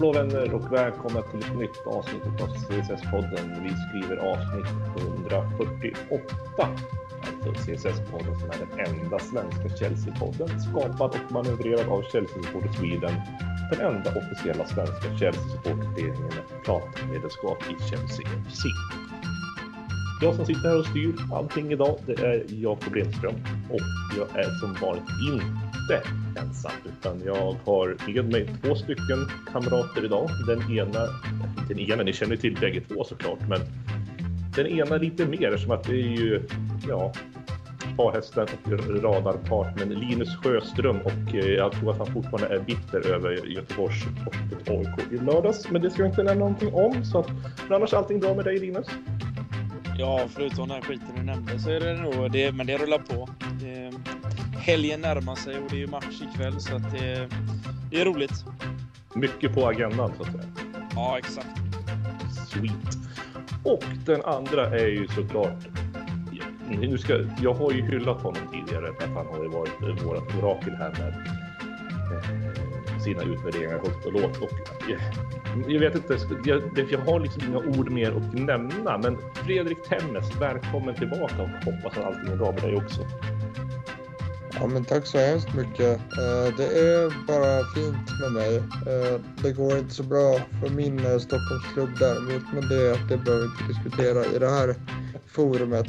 blå vänner och välkomna till ett nytt avsnitt av CSS-podden. Vi skriver avsnitt 148. Alltså CSS-podden som är den enda svenska Chelsea-podden skapad och manövrerad av Chelsea Support Sweden. Den enda officiella svenska Chelsea-supportföreningen med platmedlemskap i Chelsea FC. Jag som sitter här och styr allting idag, det är Jakob Lindström och jag är som vanligt inte ensam utan jag har med mig två stycken kamrater idag. Den ena, den ena, ni känner till bägge två såklart, men den ena lite mer som att det är ju, ja, parhästen och radarpartnern Linus Sjöström och eh, jag tror att han fortfarande är bitter över Göteborgs och AIK i lördags. Men det ska jag inte nämna någonting om. Så att, men annars är allting bra med dig Linus? Ja, förutom den här skiten du nämnde så är det nog det, men det rullar på. Det, helgen närmar sig och det är ju match ikväll så att det, det är roligt. Mycket på agendan så att säga. Ja, exakt. Sweet. Och den andra är ju såklart nu ska, jag har ju hyllat honom tidigare för att han har ju varit vårt orakel här med sina utvärderingar högt och lågt. Och jag, jag vet inte, jag, jag har liksom inga ord mer att nämna. Men Fredrik Temmes, välkommen tillbaka och hoppas att allting är bra med dig också. Ja, men tack så hemskt mycket. Eh, det är bara fint med mig. Eh, det går inte så bra för min Stockholmsklubb däremot, men det, det behöver vi inte diskutera i det här forumet.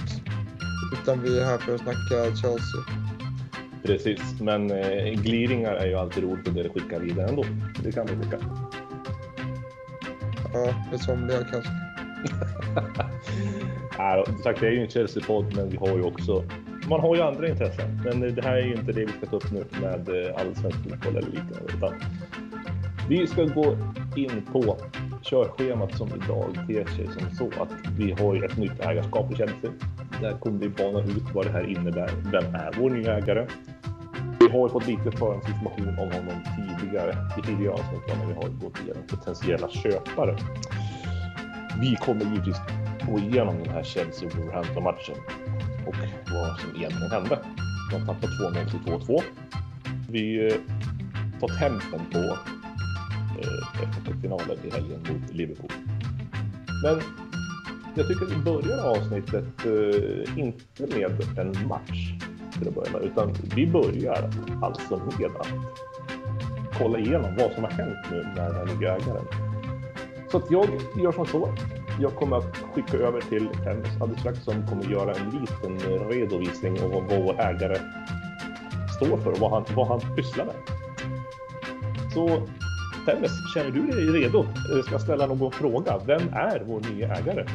Utan vi är här för att snacka Chelsea. Precis, men eh, gliringar är ju alltid roligt och det skickar vidare ändå. Det kan vi tycka. Ja, det somliga kanske. ja, sagt, det är ju en Chelsea-podd, men vi har ju också man har ju andra intressen. Men det här är ju inte det vi ska ta upp nu med eh, allsvensk fotboll eller liknande. Utan vi ska gå in på körschemat som idag ter sig som så att vi har ju ett nytt ägarskap i Chelsea. Där kommer vi bana ut vad det här innebär. Vem är vår nya ägare? Vi har fått lite förhandsinformation om honom tidigare i tidigare avsnitt när vi har gått igenom potentiella köpare. Vi kommer givetvis gå igenom den här Chelsea-Wolverhampton-matchen och vad som egentligen hände. De tappade 2-0 till 2-2. Vi eh, tar tempen på eh, finalen i helgen mot Liverpool. Men jag tycker att vi börjar avsnittet eh, inte med en match till att börja med, utan vi börjar alltså med att kolla igenom vad som har hänt nu med den här nya ägaren. Så att jag gör som så. Jag kommer att skicka över till Tennis alldeles strax som kommer göra en liten redovisning av vad vår ägare står för och vad han, vad han pysslar med. Så Tennis, känner du dig redo? Eh, jag ska ställa någon fråga. Vem är vår nya ägare?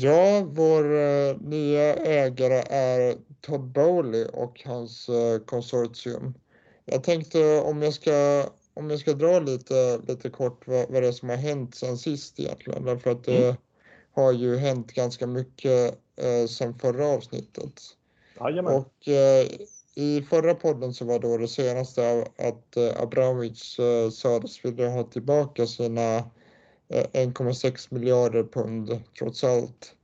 Ja, vår uh, nya ägare är Todd Bowley och hans uh, konsortium. Jag tänkte om jag ska, om jag ska dra lite, lite kort vad, vad det är som har hänt sen sist egentligen. Därför att det mm. har ju hänt ganska mycket uh, sen förra avsnittet. Jajamän. Och i förra podden så var då det senaste att uh, Abramovic uh, sades vilja ha tillbaka sina Eh, 1,6 miljarder pund trots allt.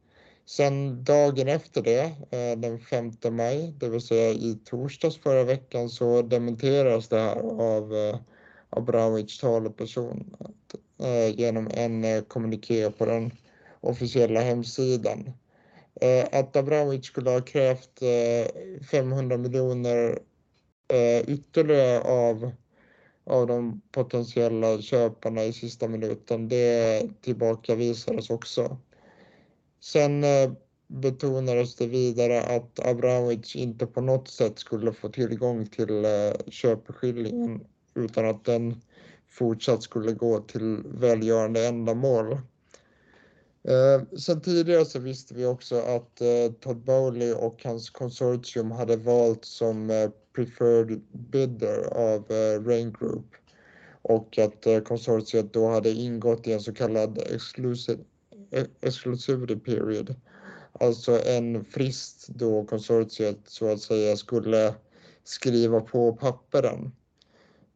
Sen dagen efter det, eh, den 5 maj, det vill säga i torsdags förra veckan, så dementeras det här av eh, Abramovic talesperson genom en kommuniké på den officiella hemsidan. Att Abramovic skulle ha krävt 500 miljoner ytterligare av av de potentiella köparna i sista minuten. Det tillbakavisades också. Sen eh, betonades det vidare att Abramovic inte på något sätt skulle få tillgång till eh, köpeskillingen utan att den fortsatt skulle gå till välgörande ändamål. Eh, sen tidigare så visste vi också att eh, Todd Bowley och hans konsortium hade valt som preferred bidder av eh, Rain Group och att eh, konsortiet då hade ingått i en så kallad exclusive exclusivity period. Alltså en frist då konsortiet så att säga skulle skriva på papperen.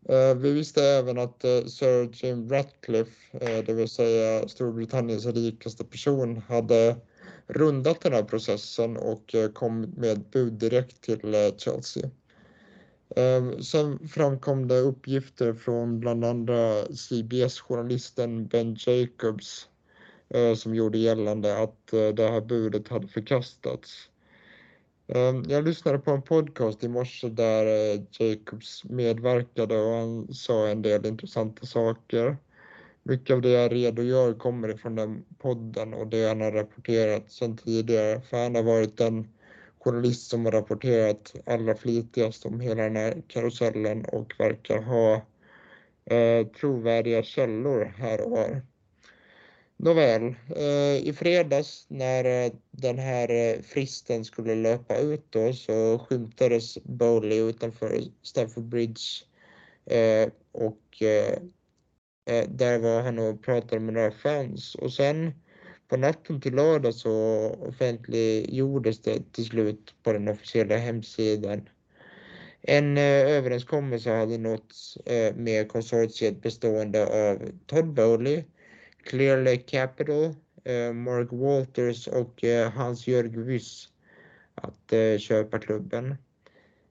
Eh, vi visste även att Sir Jim Ratcliffe, det vill säga Storbritanniens rikaste person, hade rundat den här processen och kom med bud direkt till Chelsea. Ehm, sen framkom det uppgifter från bland andra CBS-journalisten Ben Jacobs eh, som gjorde gällande att eh, det här budet hade förkastats. Ehm, jag lyssnade på en podcast i morse där eh, Jacobs medverkade och han sa en del intressanta saker. Mycket av det jag redogör kommer ifrån den podden och det han har rapporterat sedan tidigare. För han har varit en journalist som har rapporterat allra flitigast om hela den här karusellen och verkar ha eh, trovärdiga källor här och var. Nåväl, eh, i fredags när eh, den här eh, fristen skulle löpa ut då så skymtades Bowley utanför Stamford Bridge eh, och eh, eh, där var han och pratade med några fans och sen på natten till lördag så offentliggjordes det till slut på den officiella hemsidan. En eh, överenskommelse hade nåtts eh, med konsortiet bestående av Todd Bowley Clear Lake Capital, eh, Mark Walters och eh, Hans-Jörg Wyss att eh, köpa klubben.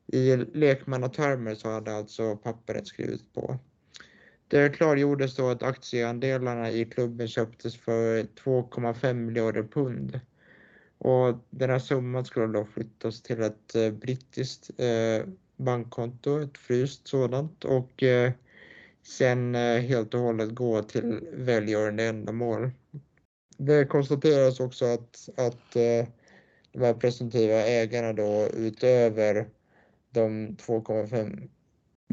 I lekmannatermer så hade alltså pappret skrivit på. Det klargjordes då att aktieandelarna i klubben köptes för 2,5 miljarder pund. Och den här summan skulle då flyttas till ett eh, brittiskt eh, bankkonto, ett fryst sådant. Och eh, sen helt och hållet gå till välgörande ändamål. Det konstateras också att, att de här presumtiva ägarna då utöver de 2,5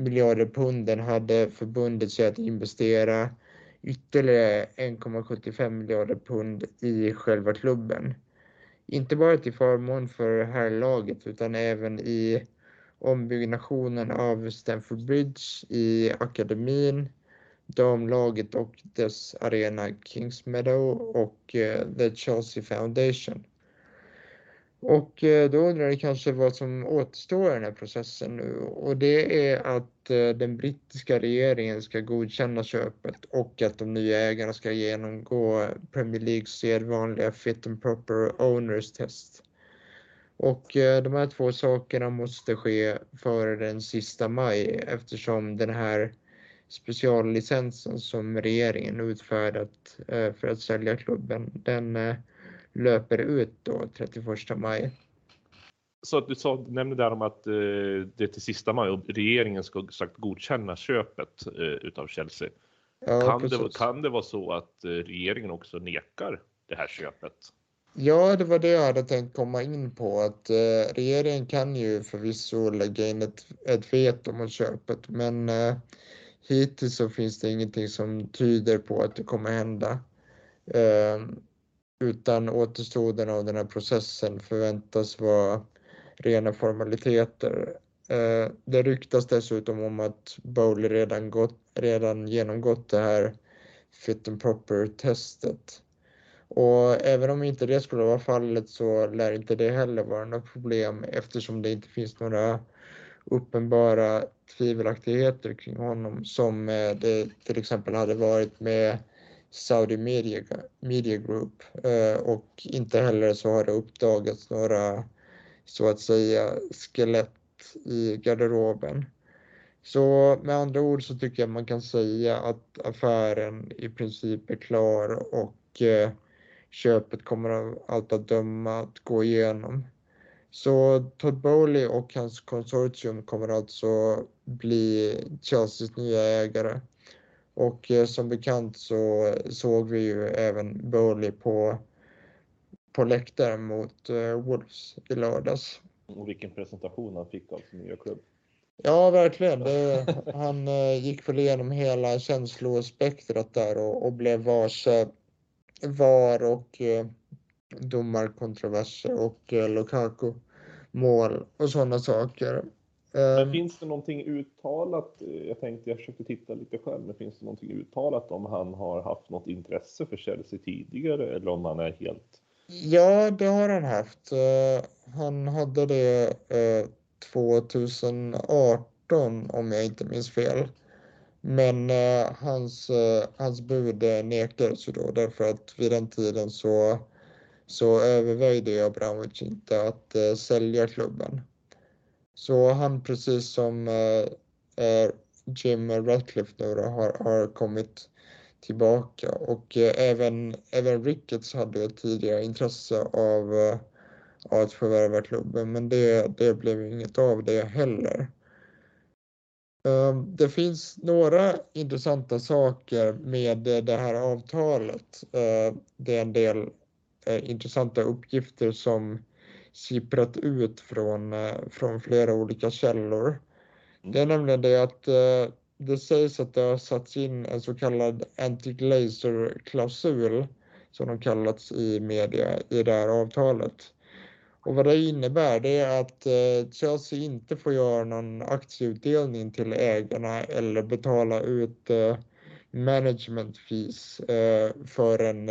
miljarder punden hade förbundit sig att investera ytterligare 1,75 miljarder pund i själva klubben. Inte bara till förmån för herrlaget utan även i ombyggnationen av Stamford Bridge i akademin, damlaget och dess arena Kingsmeadow och eh, The Chelsea Foundation. Och eh, då undrar ni kanske vad som återstår i den här processen nu och det är att eh, den brittiska regeringen ska godkänna köpet och att de nya ägarna ska genomgå Premier Leagues sedvanliga fit and proper owners test. Och eh, de här två sakerna måste ske före den sista maj eftersom den här speciallicensen som regeringen utfärdat för att sälja klubben, den löper ut då 31 maj. Så att du sa, nämnde där om att det är till sista maj och regeringen ska sagt godkänna köpet utav Chelsea. Ja, kan, det, kan det vara så att regeringen också nekar det här köpet? Ja, det var det jag hade tänkt komma in på. Att eh, regeringen kan ju förvisso lägga in ett, ett veto mot köpet, men eh, hittills så finns det ingenting som tyder på att det kommer hända. Utan återstoden av den här processen förväntas vara rena formaliteter. Eh, det ryktas dessutom om att Bowley redan, gått, redan genomgått det här fit and proper testet. Och även om inte det skulle vara fallet så lär inte det heller vara något problem eftersom det inte finns några uppenbara tvivelaktigheter kring honom som eh, det till exempel hade varit med Saudi Media, Media Group eh, och inte heller så har det uppdagats några så att säga skelett i garderoben. Så med andra ord så tycker jag man kan säga att affären i princip är klar och eh, köpet kommer av allt att döma att gå igenom. Så Todd Bowley och hans konsortium kommer alltså bli Chelseas nya ägare. Och eh, som bekant så såg vi ju även Bowley på, på läktaren mot eh, Wolves i lördags. Och vilken presentation han fick av sin nya klubb. Ja, verkligen. Det, han eh, gick väl igenom hela känslospektrat där och, och blev varse VAR och eh, domarkontroverser och eh, Lukaku mål och sådana saker. Men ehm, finns det någonting uttalat? Eh, jag tänkte, jag försökte titta lite själv, men finns det någonting uttalat om han har haft något intresse för Chelsea tidigare eller om han är helt? Ja, det har han haft. Uh, han hade det uh, 2018 om jag inte minns fel. Men eh, hans, eh, hans bud eh, nekades ju då därför att vid den tiden så, så övervägde Abramovic inte att eh, sälja klubben. Så han precis som eh, eh, Jim Ratcliffe nu då, har, har kommit tillbaka och eh, även, även Ricketts hade tidigare intresse av, av att förvärva klubben men det, det blev inget av det heller. Ehm, det finns några intressanta saker med det här avtalet. Det är en del intressanta uppgifter som sipprat ut från, från flera olika källor. Det är nämligen det att det sägs att det har satts in en så kallad anti-glazer-klausul som de kallats i media i det här avtalet. Och vad det innebär det är att eh, Chelsea inte får göra någon aktieutdelning till ägarna eller betala ut eh, management fees eh, förrän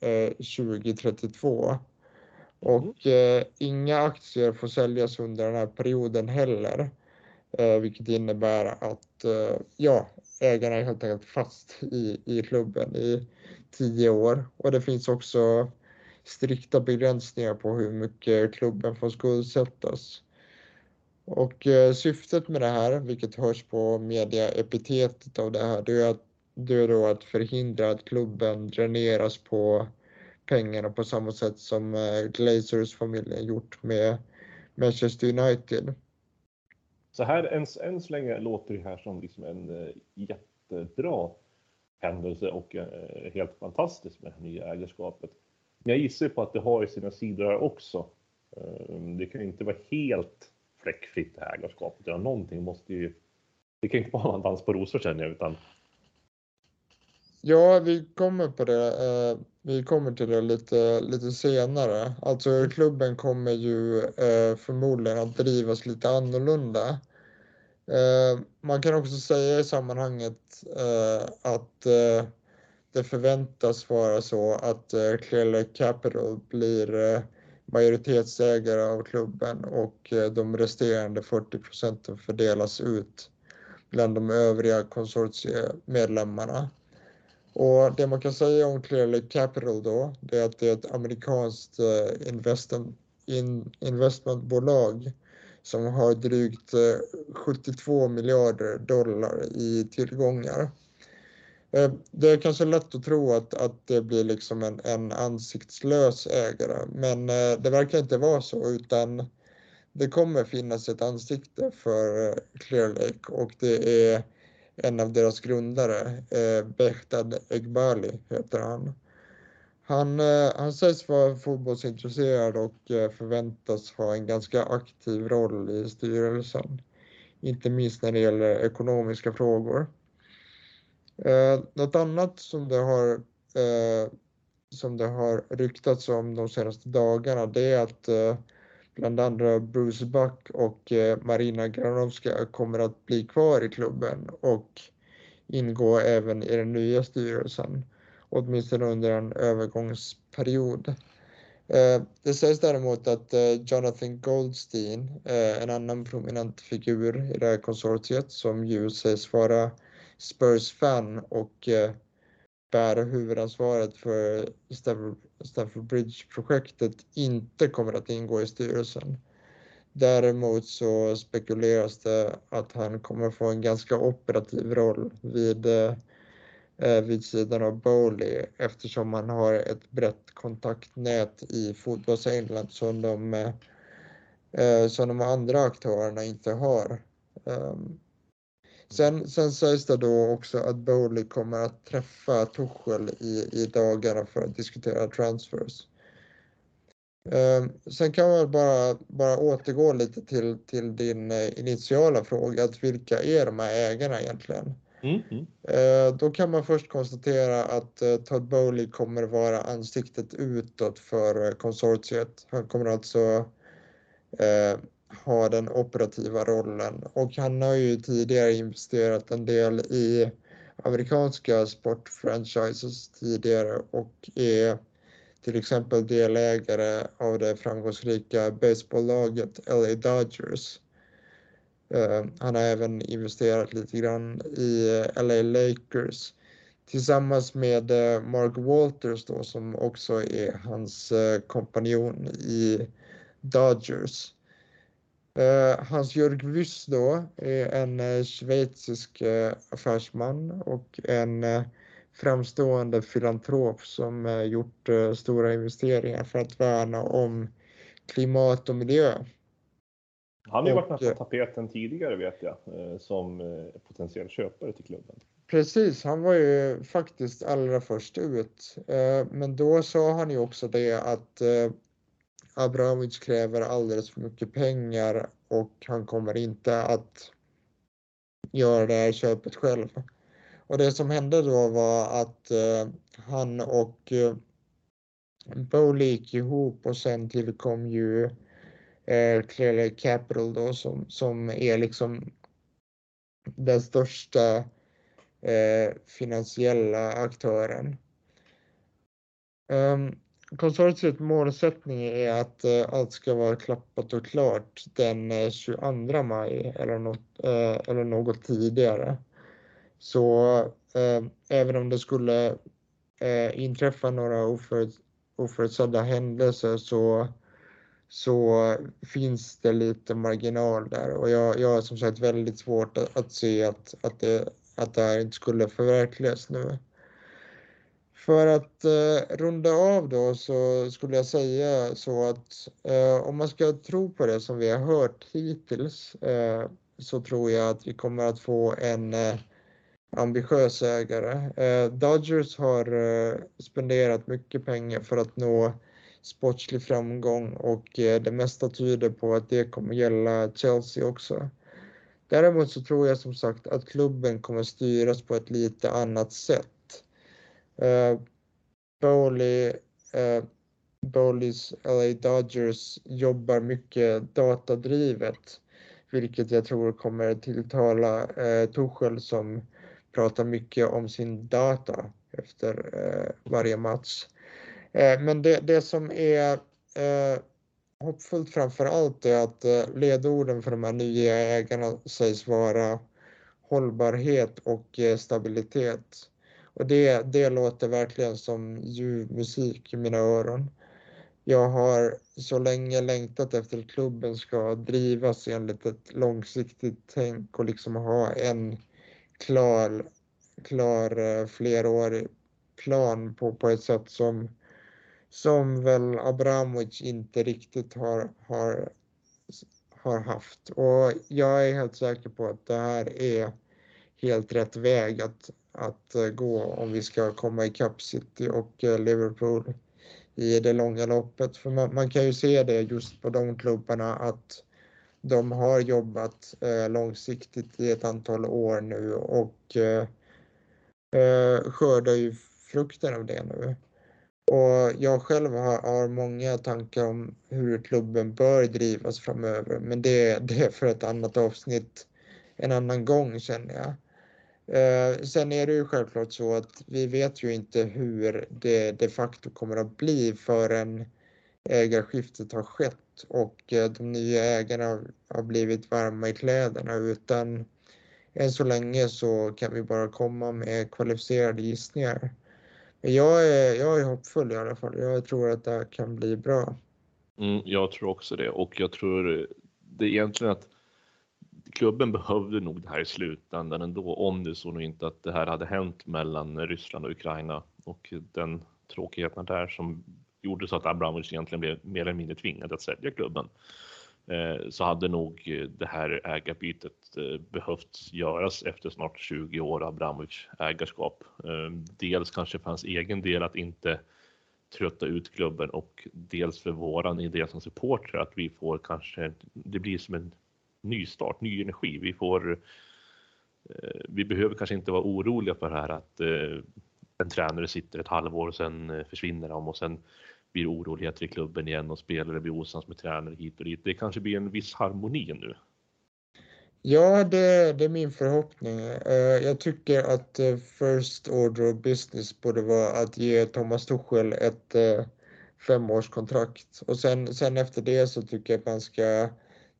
2032. Och mm. inga aktier får säljas under den här perioden heller. Eh, vilket innebär att eh, ja, ägarna är helt enkelt fast i, i klubben i tio år. Och det finns också strikta begränsningar på hur mycket klubben får skuldsättas. Och eh, syftet med det här, vilket hörs på mediaepitetet av det här, det är, att, det är då att förhindra att klubben dräneras på pengarna på samma sätt som Glazers-familjen gjort med Manchester United. Så här än, än så länge låter det här som liksom en uh, jättebra händelse och uh, helt fantastiskt med det nya ägarskapet. Men jag gissar på att det har sina sidor här också. Uh, det kan inte vara helt fläckfritt det här ägarskapet, utan någonting måste ju... Det kan inte vara en dans på rosor känner jag, utan... Ja, vi kommer på det. Vi kommer till det lite, lite senare. Alltså klubben kommer ju eh, förmodligen att drivas lite annorlunda. Eh, man kan också säga i sammanhanget eh, att eh, det förväntas vara så att eh, Clear Lake Capital blir eh, majoritetsägare av klubben och de resterande 40 procenten fördelas ut bland de övriga konsortiemedlemmarna. Och det man kan säga om Clear Lake Capital då, det är att det är ett amerikanskt eh, investment, investmentbolag som har drygt eh, 72 miljarder dollar i tillgångar. Eh, det är kanske lätt att tro att, att det blir liksom en, en ansiktslös ägare, men det verkar inte vara så utan det kommer finnas ett ansikte för Clear Lake och det är en av deras grundare, eh, Behtad Egbali heter han. Han, eh, han sägs vara fotbollsintresserad och eh, förväntas ha en ganska aktiv roll i styrelsen. Inte minst när det gäller ekonomiska frågor. Eh, något annat som det har, eh, som det har ryktats om de senaste dagarna det är att eh, bland andra Bruce Buck och eh, Marina Granovska kommer att bli kvar i klubben och ingå även i den nya styrelsen åtminstone under en övergångsperiod. Eh, det sägs däremot att eh, Jonathan Goldstein, en annan prominent figur i det här konsortiet som ju sägs vara Spurs-fan och bära huvudansvaret för Stafford Bridge-projektet, inte kommer att ingå i styrelsen. Däremot så spekuleras det att han kommer få en ganska operativ roll vid eh, vid sidan av Bowley eftersom han har ett brett kontaktnät i fotbolls England som de, eh, som de andra aktörerna inte har. Ehm, Sen, sen sägs det då också att Bowley kommer att träffa Tuchel i, i dagarna för att diskutera transfers. Um, sen kan man bara, bara återgå lite till, till din eh, initiala fråga, att vilka är de här ägarna egentligen? Mm, mm. Eh, då kan man först konstatera att eh, Todd Bowley kommer vara ansiktet utåt för eh, konsortiet. Han kommer alltså ha den operativa rollen och han har ju tidigare investerat en del i amerikanska sportfranchises tidigare och är till exempel delägare av det framgångsrika baseballlaget LA Dodgers. Eh, han har även investerat lite grann i LA Lakers tillsammans med eh, Mark Walters då som också är hans eh, kompanjon i Dodgers. Hans-Jörg Wyss då är en schweizisk affärsman och en framstående filantrop som gjort stora investeringar för att värna om klimat och miljö. Han har ju varit nästan tapeten tidigare vet jag, som potentiell köpare till klubben. Precis, han var ju faktiskt allra först ut. Men då sa han ju också det att Abramovic kräver alldeles för mycket pengar och han kommer inte att göra det här köpet själv. Och det som hände då var att eh, han och eh, Bowley gick ihop och sen tillkom ju eh, Clearly Capital då som, som är liksom den största eh, finansiella aktören. Um, konsortiets målsättning är att eh, allt ska vara klappat och klart den eh, 22 maj eller något, eh, eller något tidigare. Så även om det skulle inträffa några oföruts oförutsedda händelser så, så finns det lite marginal där och jag, jag har som sagt väldigt svårt att, att se att, att, det, att det här inte skulle förverkligas nu. För att eh, runda av då så skulle jag säga så att eh, om man ska tro på det som vi har hört hittills eh, så tror jag att vi kommer att få en eh, ambitiös ägare. Eh, Dodgers har eh, spenderat mycket pengar för att nå sportslig framgång och eh, det mesta tyder på att det kommer gälla Chelsea också. Däremot så tror jag som sagt att klubben kommer styras på ett lite annat sätt. Eh, Bowley, eh, Bowleys LA Dodgers jobbar mycket datadrivet, vilket jag tror kommer tilltala eh, Tuchel som pratar mycket om sin data efter varje match. Men det, det som är hoppfullt framför allt är att ledorden för de här nya ägarna sägs vara hållbarhet och stabilitet. Och det, det låter verkligen som ljuv musik i mina öron. Jag har så länge längtat efter att klubben ska drivas enligt ett långsiktigt tänk och liksom ha en klar, klar eh, flerårig plan på, på ett sätt som, som väl Abramovic inte riktigt har, har, har haft. Och jag är helt säker på att det här är helt rätt väg att, att eh, gå om vi ska komma ikapp City och eh, Liverpool i det långa loppet. För man, man, kan ju se det just på de klubbarna att de har jobbat eh, långsiktigt i ett antal år nu och eh, eh, skördar ju frukten av det nu. Och jag själv har, har, många tankar om hur klubben bör drivas framöver, men det, det är för ett annat avsnitt en annan gång känner jag. Eh, sen är det ju självklart så att vi vet ju inte hur det de facto kommer att bli förrän ägarskiftet har skett och eh, de nya ägarna har blivit varma i kläderna utan än så länge så kan vi bara komma med kvalificerade gissningar. Men jag är, jag är hoppfull i alla fall. Jag tror att det här kan bli bra. Mm, jag tror också det och jag tror eh, det är egentligen att klubben behövde nog det här i slutändan ändå om det så nog inte att det här hade hänt mellan Ryssland och Ukraina och den tråkigheten där som gjorde så att Abramovic egentligen blev mer eller mindre tvingad att sälja klubben. Eh, så hade nog det här ägarbytet eh, behövt göras efter snart 20 år av Abramovic ägarskap. Eh, dels kanske för hans egen del att inte trötta ut klubben och dels för våran idé som supporter att vi får kanske, det blir som en nystart, ny energi. Vi får, eh, vi behöver kanske inte vara oroliga för det här att eh, en tränare sitter ett halvår och sen eh, försvinner de och sen blir oroligheter i klubben igen och spelare blir osams med tränare hit och dit. Det kanske blir en viss harmoni nu. Ja, det, det är min förhoppning. Jag tycker att first order of business borde vara att ge Thomas Tuchel ett femårskontrakt och sen, sen efter det så tycker jag att man ska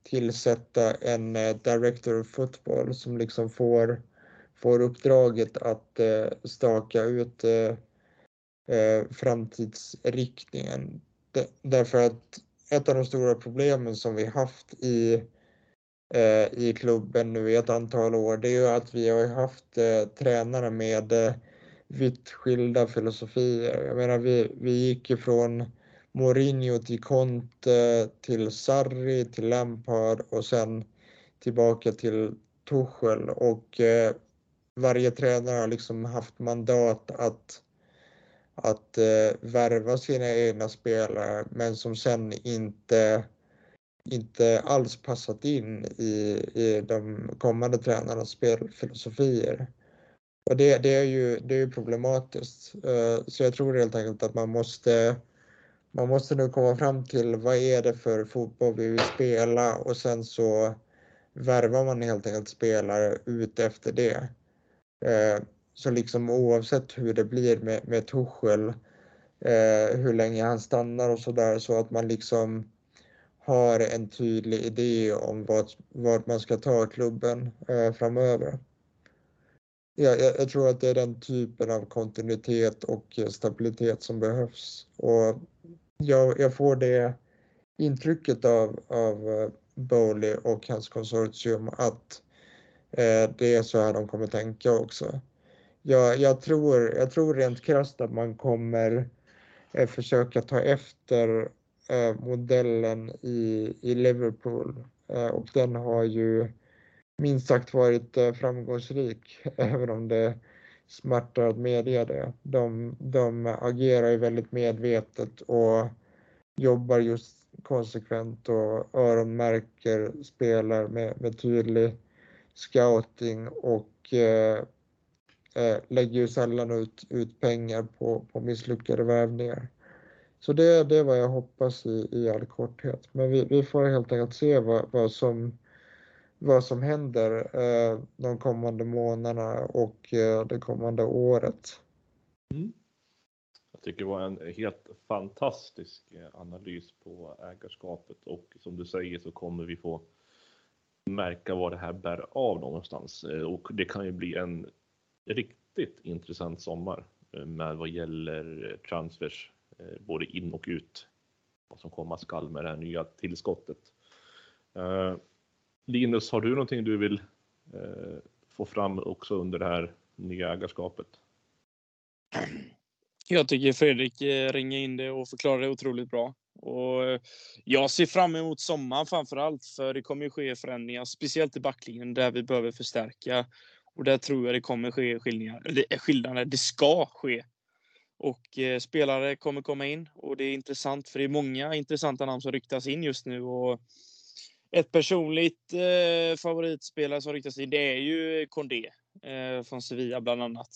tillsätta en eh, director of football som liksom får, får uppdraget att eh, staka ut eh, framtidsriktningen. Därför att ett av de stora problemen som vi haft i, i klubben nu i ett antal år, det är ju att vi har haft tränare med vitt skilda filosofier. Jag menar, vi, vi gick ifrån Mourinho till Conte, till Sarri, till Lampard och sen tillbaka till Tuchel och eh, varje tränare har liksom haft mandat att att eh, värva sina egna spelare men som sen inte, inte alls passat in i, i de kommande tränarnas spelfilosofier. Och det, det, är ju, det är ju problematiskt. Eh, så jag tror helt enkelt att man måste man måste nu komma fram till vad är det för fotboll vi vill spela och sen så värvar man helt enkelt spelare ut efter det. Eh, så liksom oavsett hur det blir med, med Tuchel, eh, hur länge han stannar och sådär, så att man liksom har en tydlig idé om vart, vart man ska ta klubben eh, framöver. Ja, jag, jag, tror att det är den typen av kontinuitet och stabilitet som behövs. Och jag, jag får det intrycket av, av eh, Bowley och hans konsortium att eh, det är så här de kommer tänka också. Jag, jag, tror, jag tror rent krasst att man kommer eh, försöka ta efter eh, modellen i, i Liverpool. Eh, och den har ju minst sagt varit eh, framgångsrik även om det smärtar att medge det. De, de agerar ju väldigt medvetet och jobbar just konsekvent och öronmärker spelare med, med tydlig scouting och eh, eh, lägger ju sällan ut, ut pengar på, på misslyckade värvningar. Så det, det är vad jag hoppas i, i all korthet. Men vi, vi får helt enkelt se vad, vad, som, vad som händer eh, de kommande månaderna och eh, det kommande året. Mm. Jag tycker det var en helt fantastisk eh, analys på ägarskapet och som du säger så kommer vi få märka vad det här bär av någonstans och det kan ju bli en riktigt intressant sommar med vad gäller transfers både in och ut. Vad som komma skall med det här nya tillskottet. Linus, har du någonting du vill eh, få fram också under det här nya ägarskapet? Jag tycker Fredrik eh, ringer in det och förklarar det otroligt bra. Och eh, jag ser fram emot sommaren framför allt, för det kommer ju ske förändringar, speciellt i backlinjen där vi behöver förstärka. Och där tror jag det kommer ske skillnader. Skillnader, det ska ske. Och eh, spelare kommer komma in och det är intressant för det är många intressanta namn som ryktas in just nu. Och ett personligt eh, favoritspelare som riktas in det är ju Condé eh, från Sevilla bland annat.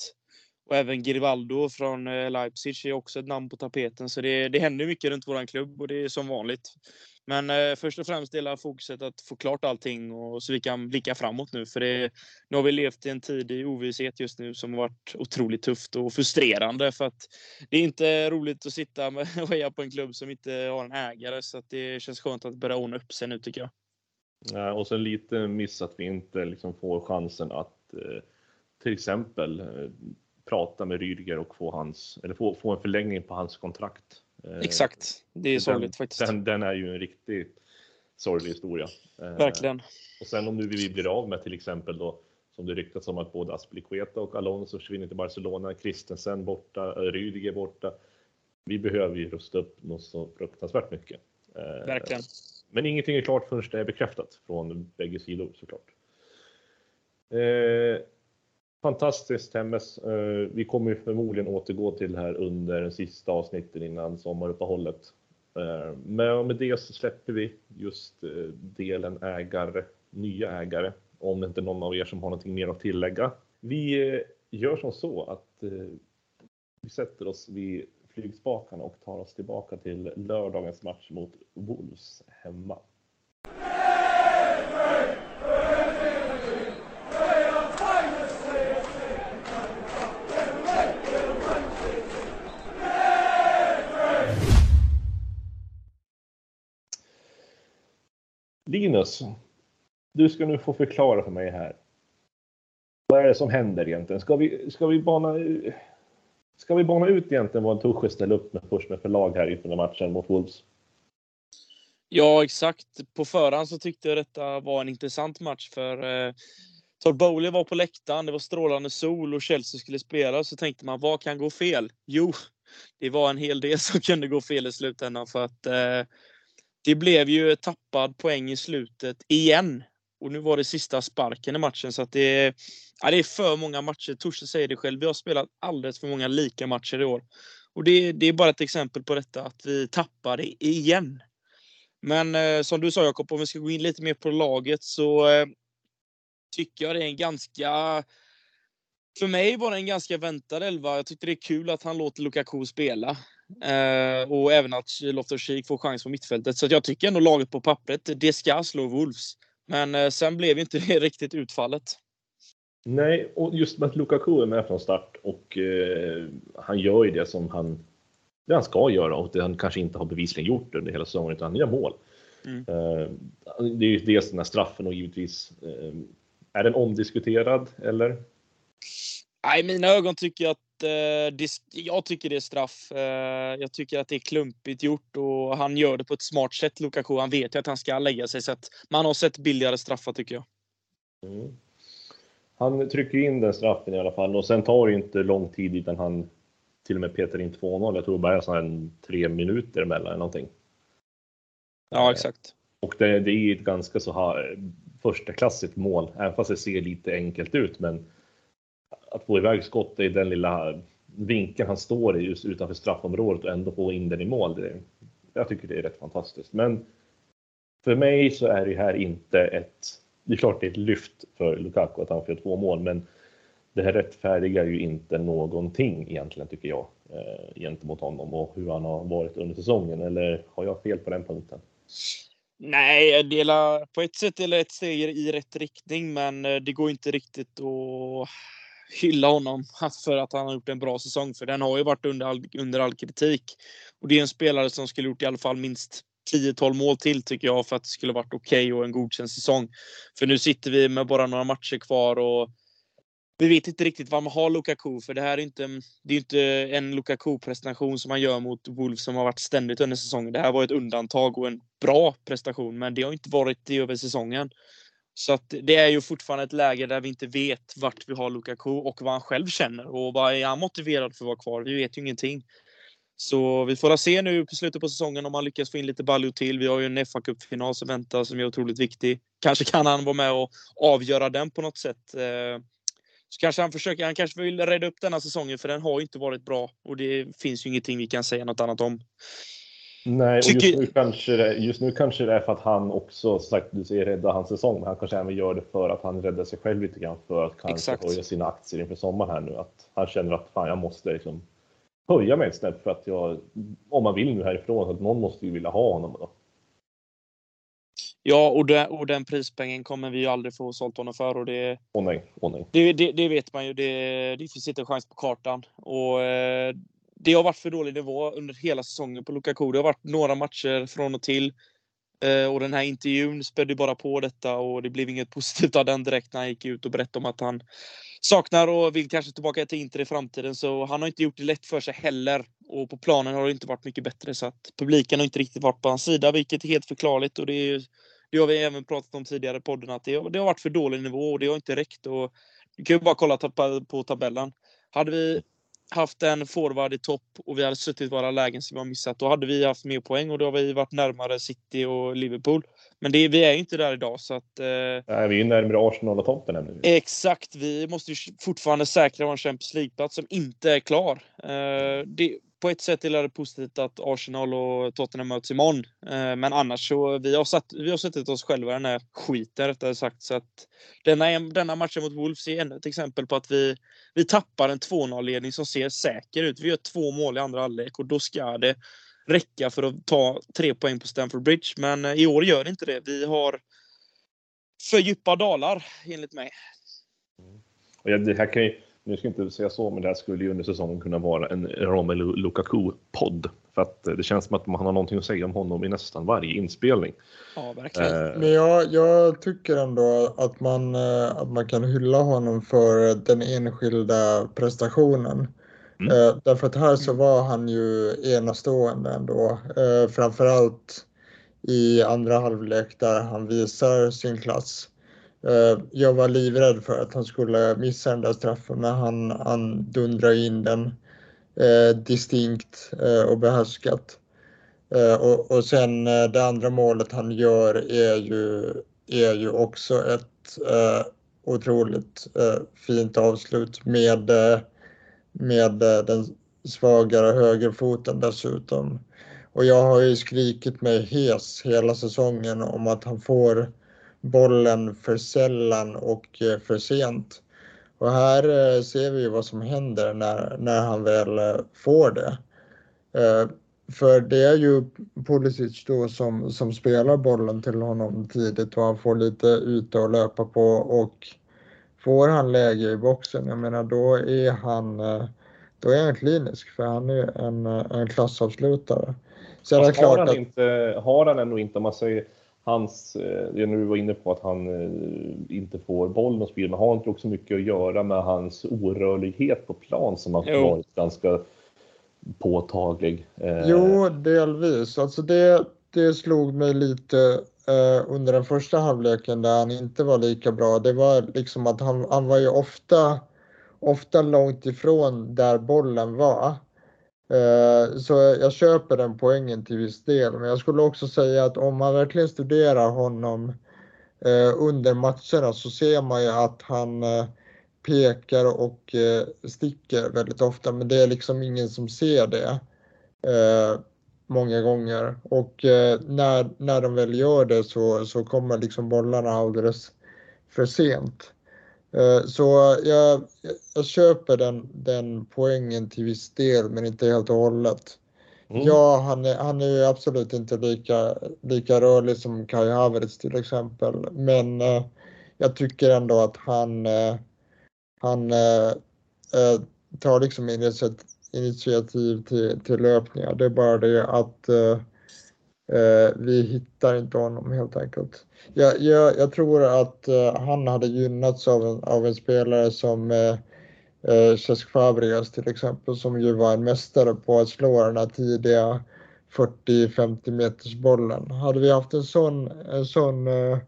Och även Grivaldo från eh, Leipzig är också ett namn på tapeten. Så det, det händer mycket runt våran klubb och det är som vanligt. Men eh, först och främst delar fokuset att få klart allting och så vi kan blicka framåt nu. För det, nu har vi levt i en tid i ovisshet just nu som har varit otroligt tufft och frustrerande. För att det är inte roligt att sitta med, och heja på en klubb som inte har en ägare. Så att det känns skönt att börja ordna upp sig nu tycker jag. Ja, och sen lite miss att vi inte liksom får chansen att eh, till exempel eh, prata med Rydiger och få, hans, eller få, få en förlängning på hans kontrakt. Eh, Exakt, det är sorgligt faktiskt. Den, den, är ju en riktigt sorglig historia. Eh, Verkligen. Och sen om nu vi blir av med till exempel då som det ryktats om att både Aspilicueta och Alonso försvinner till Barcelona, Christensen borta, eh, Rydiger borta. Vi behöver ju rusta upp något så fruktansvärt mycket. Verkligen. Men ingenting är klart förrän det är bekräftat från bägge sidor såklart. Eh, fantastiskt Temmes. Eh, vi kommer förmodligen återgå till det här under den sista avsnitten innan sommaruppehållet. Eh, men med det så släpper vi just eh, delen ägare, nya ägare, om det inte är någon av er som har någonting mer att tillägga. Vi eh, gör som så att eh, vi sätter oss vid flygspakarna och tar oss tillbaka till lördagens match mot Wolves hemma. Linus, du ska nu få förklara för mig här. Vad är det som händer egentligen? Ska vi, ska vi bana, ska vi bana ut egentligen vad Tuchel ställer upp med först med förlag här inför matchen mot Wolves? Ja, exakt. På förhand så tyckte jag detta var en intressant match för eh, Todd Bowley var på läktaren, det var strålande sol och Chelsea skulle spela. Så tänkte man, vad kan gå fel? Jo, det var en hel del som kunde gå fel i slutändan för att eh, det blev ju tappad poäng i slutet igen. Och nu var det sista sparken i matchen så att det, ja, det är för många matcher. Torsten säger det själv, vi har spelat alldeles för många lika matcher i år. Och det, det är bara ett exempel på detta, att vi tappar det igen. Men eh, som du sa Jakob, om vi ska gå in lite mer på laget så eh, tycker jag det är en ganska... För mig var det en ganska väntad elva. Jag tyckte det är kul att han låter Lukaku spela. Eh, och även att Loftus-Cheek får chans på mittfältet. Så jag tycker ändå laget på pappret, det ska slå Wolves. Men eh, sen blev inte det riktigt utfallet. Nej, och just med att Lukaku är med från start och eh, han gör ju det som han, det han ska göra och det han kanske inte har bevisligen gjort under hela säsongen utan han gör mål. Mm. Eh, det är ju dels den här straffen och givetvis eh, är den omdiskuterad eller? Nej, i mina ögon tycker jag att det, jag tycker det är straff. Eh, jag tycker att det är klumpigt gjort och han gör det på ett smart sätt, Lukaku. Han vet ju att han ska lägga sig så att man har sett billigare straffar tycker jag. Mm. Han trycker in den straffen i alla fall och sen tar det inte lång tid innan han till och med petar in 2-0. Jag tror bara det är tre minuter emellan eller någonting. Ja, exakt. Och det, det är ett ganska så här första klassigt mål, även fast det ser lite enkelt ut. Men att få iväg skott i den lilla vinkeln han står i just utanför straffområdet och ändå få in den i mål. Det, jag tycker det är rätt fantastiskt. Men för mig så är det här inte ett, det är klart det är ett lyft för Lukaku att han får två mål, men det här rättfärdigar ju inte någonting egentligen tycker jag eh, gentemot honom och hur han har varit under säsongen. Eller har jag fel på den punkten? Nej, jag delar på ett sätt eller ett steg i rätt riktning, men eh, det går inte riktigt att hylla honom för att han har gjort en bra säsong, för den har ju varit under all, under all kritik. Och det är en spelare som skulle gjort i alla fall minst 10-12 mål till tycker jag för att det skulle varit okej okay och en godkänd säsong. För nu sitter vi med bara några matcher kvar och vi vet inte riktigt vad man har Lukaku för det här är inte, det är inte en Lukaku-prestation som man gör mot Wolves som har varit ständigt under säsongen. Det här var ett undantag och en bra prestation, men det har inte varit det över säsongen. Så att det är ju fortfarande ett läge där vi inte vet vart vi har Lukaku och vad han själv känner och vad är han motiverad för att vara kvar? Vi vet ju ingenting. Så vi får se nu på slutet på säsongen om han lyckas få in lite baljor till. Vi har ju en fa Cup-final som väntar som är otroligt viktig. Kanske kan han vara med och avgöra den på något sätt. Eh, så kanske han försöker, han kanske vill rädda upp denna säsongen för den har inte varit bra och det finns ju ingenting vi kan säga något annat om. Nej, och just, nu kanske det, just nu kanske det är för att han också, sagt du säger rädda hans säsong, men han kanske även gör det för att han räddar sig själv lite grann för att kanske Exakt. höja sina aktier inför sommaren här nu. Att han känner att fan, jag måste liksom höja mig ett snäpp för att jag, om man vill nu härifrån, att någon måste ju vilja ha honom då. Ja, och, det, och den prispengen kommer vi ju aldrig få sålt honom för. Och det, oh nej, oh nej. Det, det, det, vet man ju. Det, det finns inte en chans på kartan. Och, eh, det har varit för dålig nivå under hela säsongen på Lukaku. Det har varit några matcher från och till. Eh, och den här intervjun spädde bara på detta och det blev inget positivt av den direkt när han gick ut och berättade om att han saknar och vill kanske tillbaka till Inter i framtiden. Så han har inte gjort det lätt för sig heller. Och på planen har det inte varit mycket bättre så att publiken har inte riktigt varit på hans sida, vilket är helt förklarligt. Och det är det har vi även pratat om tidigare i podden att det, det har varit för dålig nivå och det har inte räckt. Och du kan ju bara kolla på tabellen. Hade vi haft en forward i topp och vi hade suttit våra lägen som vi har missat, då hade vi haft mer poäng och då har vi varit närmare City och Liverpool. Men det, vi är inte där idag så att... Eh, Nej, vi är närmare Arsenal och Tottenham. Exakt, vi måste ju fortfarande säkra vår Champions League-plats som inte är klar. Eh, det, på ett sätt är det positivt att Arsenal och Tottenham möts imorgon. Eh, men annars så vi har satt, vi har suttit oss själva i den här skiten rättare sagt. Så att denna, denna matchen mot Wolves är ännu ett exempel på att vi, vi tappar en 2-0-ledning som ser säker ut. Vi gör två mål i andra halvlek och då ska det räcka för att ta tre poäng på Stamford Bridge. Men eh, i år gör det inte det. Vi har för djupa dalar enligt mig. Mm. Och ja, det här kan ju nu ska jag inte säga så, men det här skulle ju under säsongen kunna vara en Romelu Lukaku-podd. För att det känns som att man har någonting att säga om honom i nästan varje inspelning. Ja, verkligen. Eh, Men jag, jag tycker ändå att man, eh, att man kan hylla honom för den enskilda prestationen. Mm. Eh, Därför att här så var han ju enastående ändå. Eh, Framförallt i andra halvlek där han visar sin klass. Eh, jag var livrädd för att han skulle missa den där straffen men han, han dundrade in den eh, distinkt eh, och behärskat. Eh, och, och sen eh, det andra målet han gör är ju, är ju också ett eh, otroligt eh, fint avslut med, eh, med eh, den svagare högerfoten dessutom. Och jag har ju skrikit mig hes hela säsongen om att han får bollen för sällan och eh, för sent. Och här eh, ser vi vad som händer när, när han väl eh, får det. För det är ju Pulisic då som, som spelar bollen till honom tidigt och han får lite yta att löpa på och får han läge i boxen, jag menar då är han, då är han klinisk för han är en, en klassavslutare. Sen är det Fast har, klart han att inte, har han ändå inte, om man säger hans, eh, det nu var inne på att han eh, inte får bollen och spel, men har inte också mycket att göra med hans orörlighet på plan som har Jo. varit ganska påtaglig? Eh, Jo, delvis. Alltså det, det slog mig lite eh, under den första halvleken där han inte var lika bra. Det var liksom att han, han var ju ofta, ofta långt ifrån där bollen var. Eh, så jag köper den poängen till viss del. Men jag skulle också säga att om man verkligen studerar honom eh, under matcherna så ser man ju att han eh, pekar och sticker väldigt ofta. Men det är liksom ingen som ser det många gånger. Och när, när de väl gör det så, så kommer liksom bollarna alldeles för sent. Eh, så jag, jag köper den, den poängen till viss del men inte helt och hållet. mm. Ja, han är, han är ju absolut inte lika, lika rörlig som Kai Havertz till exempel. Men eh, jag tycker ändå att han, eh, han eh, eh, tar liksom initiativ, initiativ till, till löpningar. Det är bara det att eh, Eh, vi hittar inte honom helt enkelt. Jag, jag, jag tror att eh, han hade gynnats av en, av en spelare som eh, eh, Cesc Fabregas till exempel som ju var en mästare på att slå den här tidiga 40-50 meters bollen. Hade vi haft en sån, en sån eh,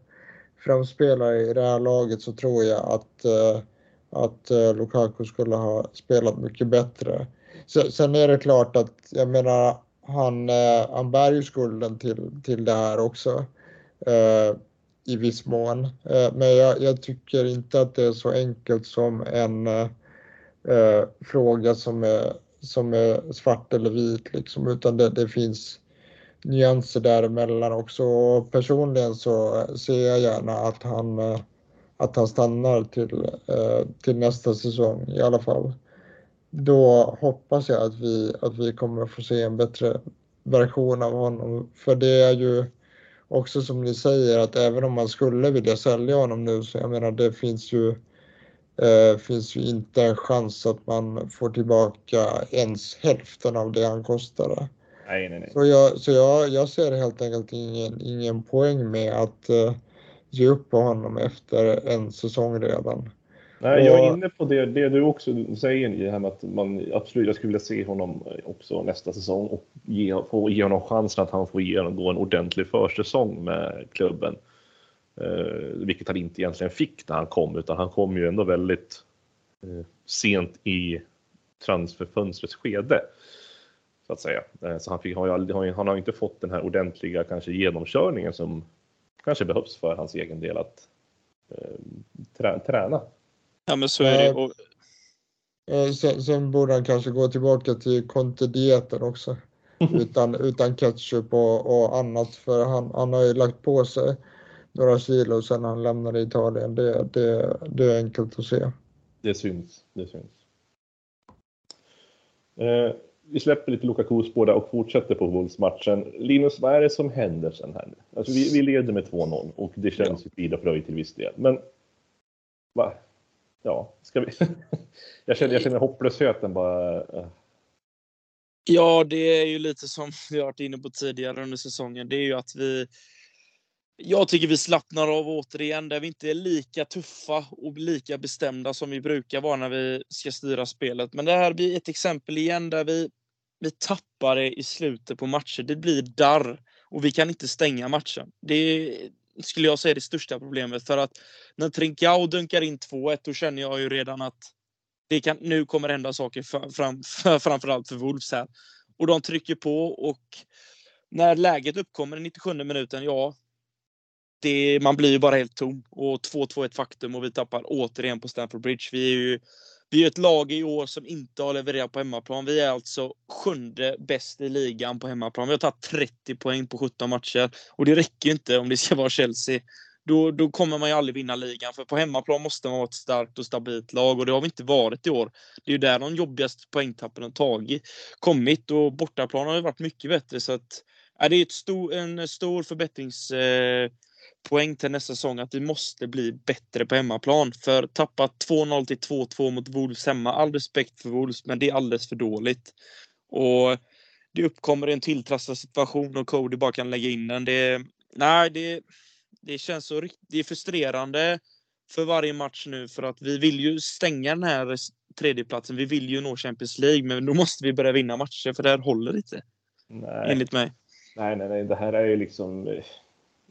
framspelare i det här laget så tror jag att, eh, att eh, Lukaku skulle ha spelat mycket bättre. Sen, sen är det klart att jag menar han, eh, han bär ju skulden till, till det här också eh, i viss mån. Eh, men jag, jag tycker inte att det är så enkelt som en eh, eh, fråga som är, som är svart eller vit liksom, utan det, det finns nyanser däremellan också. Och personligen så ser jag gärna att han, eh, att han stannar till, eh, till nästa säsong i alla fall. Då hoppas jag att vi, att vi kommer att få se en bättre version av honom. För det är ju också som ni säger att även om man skulle vilja sälja honom nu så jag menar det finns ju eh, finns ju inte en chans att man får tillbaka ens hälften av det han kostade. Nej, nej, nej. Så jag, så jag, jag ser helt enkelt ingen, ingen poäng med att eh, ge upp på honom efter en säsong redan. Nej, jag är inne på det, det du också säger, det här med att man absolut, jag skulle vilja se honom också nästa säsong och ge, få ge honom chansen att han får genomgå en ordentlig försäsong med klubben. Eh, vilket han inte egentligen fick när han kom, utan han kom ju ändå väldigt eh, sent i transferfönstrets skede. Så att säga. Eh, så han, fick, har aldrig, han har inte fått den här ordentliga kanske genomkörningen som kanske behövs för hans egen del att eh, trä, träna. Ja, men så är det. Och, Eh, sen, sen borde han kanske gå tillbaka till Conte-dieten också. utan, utan ketchup och, och annat för han, han har ju lagt på sig några kilo sedan han lämnade Italien. Det, det, det är enkelt att se. Det syns. Det syns. Eh, vi släpper lite Lukaku-spår där och fortsätter på Wolves-matchen. Linus, vad är det som händer sen här nu? Alltså, vi, vi leder med 2-0 och det känns ju frid och fröjd till viss del. Men va? Ja, ska vi? jag, känner, jag känner hopplösheten bara. Eh. Ja, det är ju lite som vi har varit inne på tidigare under säsongen. Det är ju att vi jag tycker vi slappnar av återigen, där vi inte är lika tuffa och lika bestämda som vi brukar vara när vi ska styra spelet. Men det här blir ett exempel igen där vi, vi tappar det i slutet på matcher. Det blir darr och vi kan inte stänga matchen. Det skulle jag säga det största problemet. För att när Trincao dunkar in 2-1, då känner jag ju redan att det kan, nu kommer hända saker för, fram, för, framförallt för Wolves här. Och de trycker på och när läget uppkommer i 97 minuten, ja, det, man blir ju bara helt tom. Och 2-2 är ett faktum och vi tappar återigen på Stamford Bridge. Vi är ju vi är ett lag i år som inte har levererat på hemmaplan. Vi är alltså sjunde bäst i ligan på hemmaplan. Vi har tagit 30 poäng på 17 matcher. Och det räcker ju inte om det ska vara Chelsea. Då, då kommer man ju aldrig vinna ligan. För på hemmaplan måste man vara ett starkt och stabilt lag. Och det har vi inte varit i år. Det är ju där de jobbigaste poängtappen har tagit, kommit. Och bortaplan har ju varit mycket bättre. Så att, ja, det är ett stor, en stor förbättrings... Eh, poäng till nästa säsong att vi måste bli bättre på hemmaplan. För tappa 2-0 till 2-2 mot Wolves hemma, all respekt för Wolves, men det är alldeles för dåligt. Och det uppkommer en tilltrasslad situation och Cody bara kan lägga in den. Det, nej, det, det känns så Det är frustrerande för varje match nu för att vi vill ju stänga den här tredjeplatsen. Vi vill ju nå Champions League, men då måste vi börja vinna matcher för det här håller inte. Nej. Enligt mig. Nej, nej, nej. Det här är ju liksom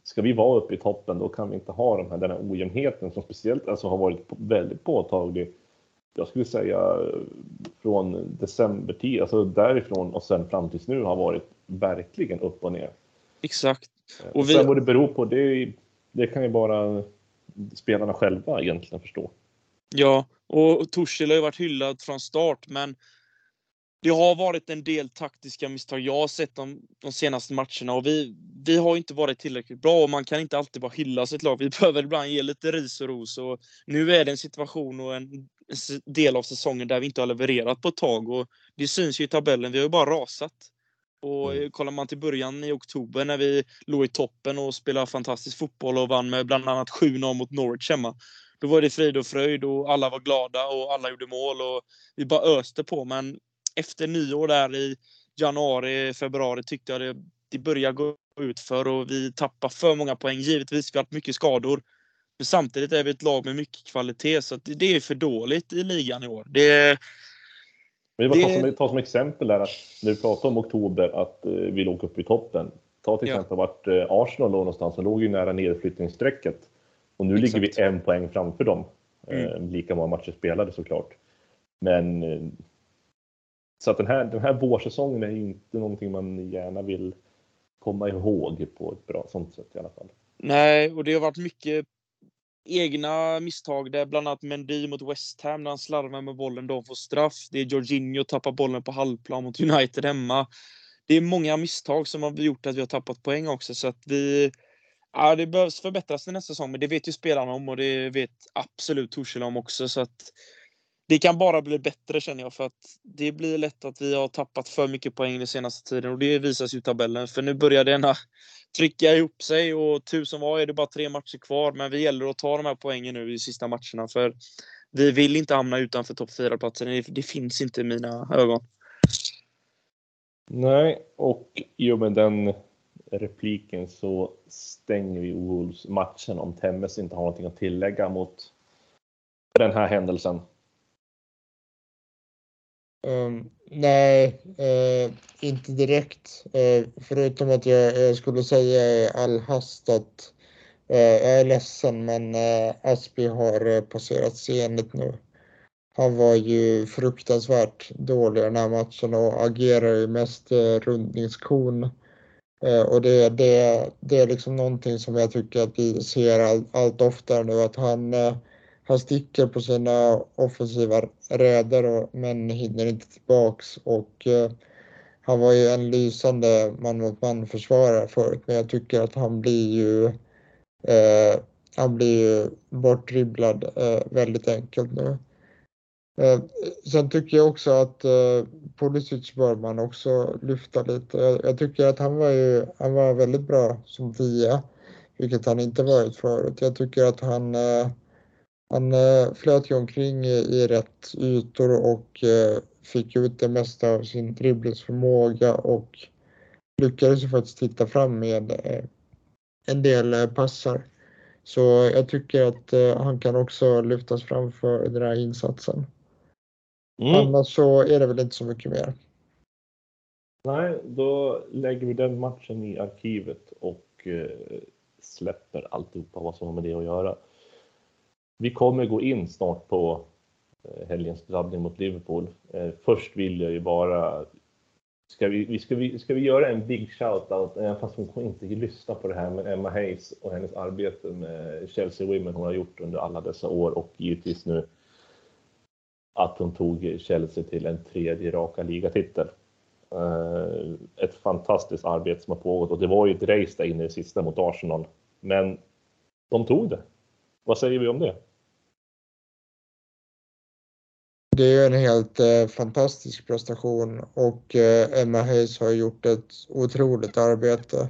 ska vi vara uppe i toppen då kan vi inte ha de här, den här ojämnheten som speciellt alltså, har varit väldigt påtaglig. Jag skulle säga från decembertid, alltså därifrån och sen fram tills nu har varit verkligen upp och ner. Exakt. Och, och vi... sen vad det beror på, det, det kan ju bara spelarna själva egentligen förstå. Ja, och Torshäll har ju varit hyllad från start, men det har varit en del taktiska misstag. Jag har sett de, de senaste matcherna och vi, vi har inte varit tillräckligt bra och man kan inte alltid bara hylla sitt lag. Vi behöver ibland ge lite ris och ros och nu är det en situation och en del av säsongen där vi inte har levererat på ett tag och det syns ju i tabellen. Vi har ju bara rasat. Och mm. kollar man till början i oktober när vi låg i toppen och spelade fantastisk fotboll och vann med bland annat 7-0 mot Norwich hemma. Då var det frid och fröjd och alla var glada och alla gjorde mål och vi bara öste på. Men efter nyår där i januari, februari tyckte jag det, det började gå ut för och vi tappar för många poäng. Givetvis, vi har haft mycket skador. Men samtidigt är vi ett lag med mycket kvalitet så det, är för dåligt i ligan i år. Det, men det... ta, som, ta som exempel där att när vi pratade om oktober att eh, vi låg uppe i toppen. Ta till exempel ja. vart eh, Arsenal låg någonstans. De låg ju nära nedflyttningsstrecket. Och nu Exakt. ligger vi en poäng framför dem. Mm. Eh, lika många matcher spelade såklart. Men så att den här, den här vårsäsongen är inte någonting man gärna vill komma ihåg på ett bra sånt sätt i alla fall. Nej, och det har varit mycket egna misstag där, bland annat Mendy mot West Ham när han slarvar med bollen, de får straff. Det är Jorginho tappar bollen på halvplan mot United hemma. Det är många misstag som har gjort att vi har tappat poäng också, så att vi Ja, det behövs förbättras till nästa säsong, men det vet ju spelarna om och det vet absolut Torshäll om också. Så att det kan bara bli bättre känner jag för att det blir lätt att vi har tappat för mycket poäng den senaste tiden och det visas ju i tabellen för nu börjar denna trycka ihop sig och tusen var är det bara tre matcher kvar men vi gäller att ta de här poängen nu i sista matcherna för vi vill inte hamna utanför topp 4-platsen. Det, det finns inte i mina ögon. Nej, och i och med den repliken så stänger vi Wolves matchen om Temmes inte har någonting att tillägga mot den här händelsen. Um, nej, eh, inte direkt. Eh, förutom att jag, jag, skulle säga i all hast att eh, jag är ledsen men eh, Aspi har eh, passerat scenet nu. Han var ju fruktansvärt dålig i den här matchen och agerar ju mest eh, rundningskon. Och det, det, det är liksom någonting som jag tycker att vi ser allt, allt oftare nu att han han sticker på sina offensiva räder men hinner inte tillbaks och eh, han var ju en lysande man mot man försvarare förut men jag tycker att han blir ju eh, han blir ju bortdribblad eh, väldigt enkelt nu. Eh, sen tycker jag också att eh, Pulisic bör man också lyfta lite. Jag, jag, tycker att han var ju han var väldigt bra som tia, vilket han inte varit förut. Jag tycker att han eh, han eh, flöt ju omkring i, rätt ytor och eh, fick ut det mesta av sin dribblingsförmåga och lyckades ju faktiskt titta fram med eh, en del passar. Så jag tycker att han kan också lyftas fram för den här insatsen. Mm. Annars så är det väl inte så mycket mer. Nej, då lägger vi den matchen i arkivet och släpper alltihopa vad som har med det att göra. Vi kommer gå in snart på eh, helgens drabbning mot Liverpool. Eh, först vill jag ju bara Ska vi, ska, vi, ska vi göra en big shout-out, även eh, fast hon inte lyssna på det här, men Emma Hayes och hennes arbete med Chelsea Women hon har gjort under alla dessa år och givetvis nu att hon tog Chelsea till en tredje raka ligatitel. Ett fantastiskt arbete som har pågått och det var ju ett race där inne i sista mot Arsenal. Men de tog det. Vad säger vi om det? Det är ju en helt eh, fantastisk prestation och eh, Emma Hayes har gjort ett otroligt arbete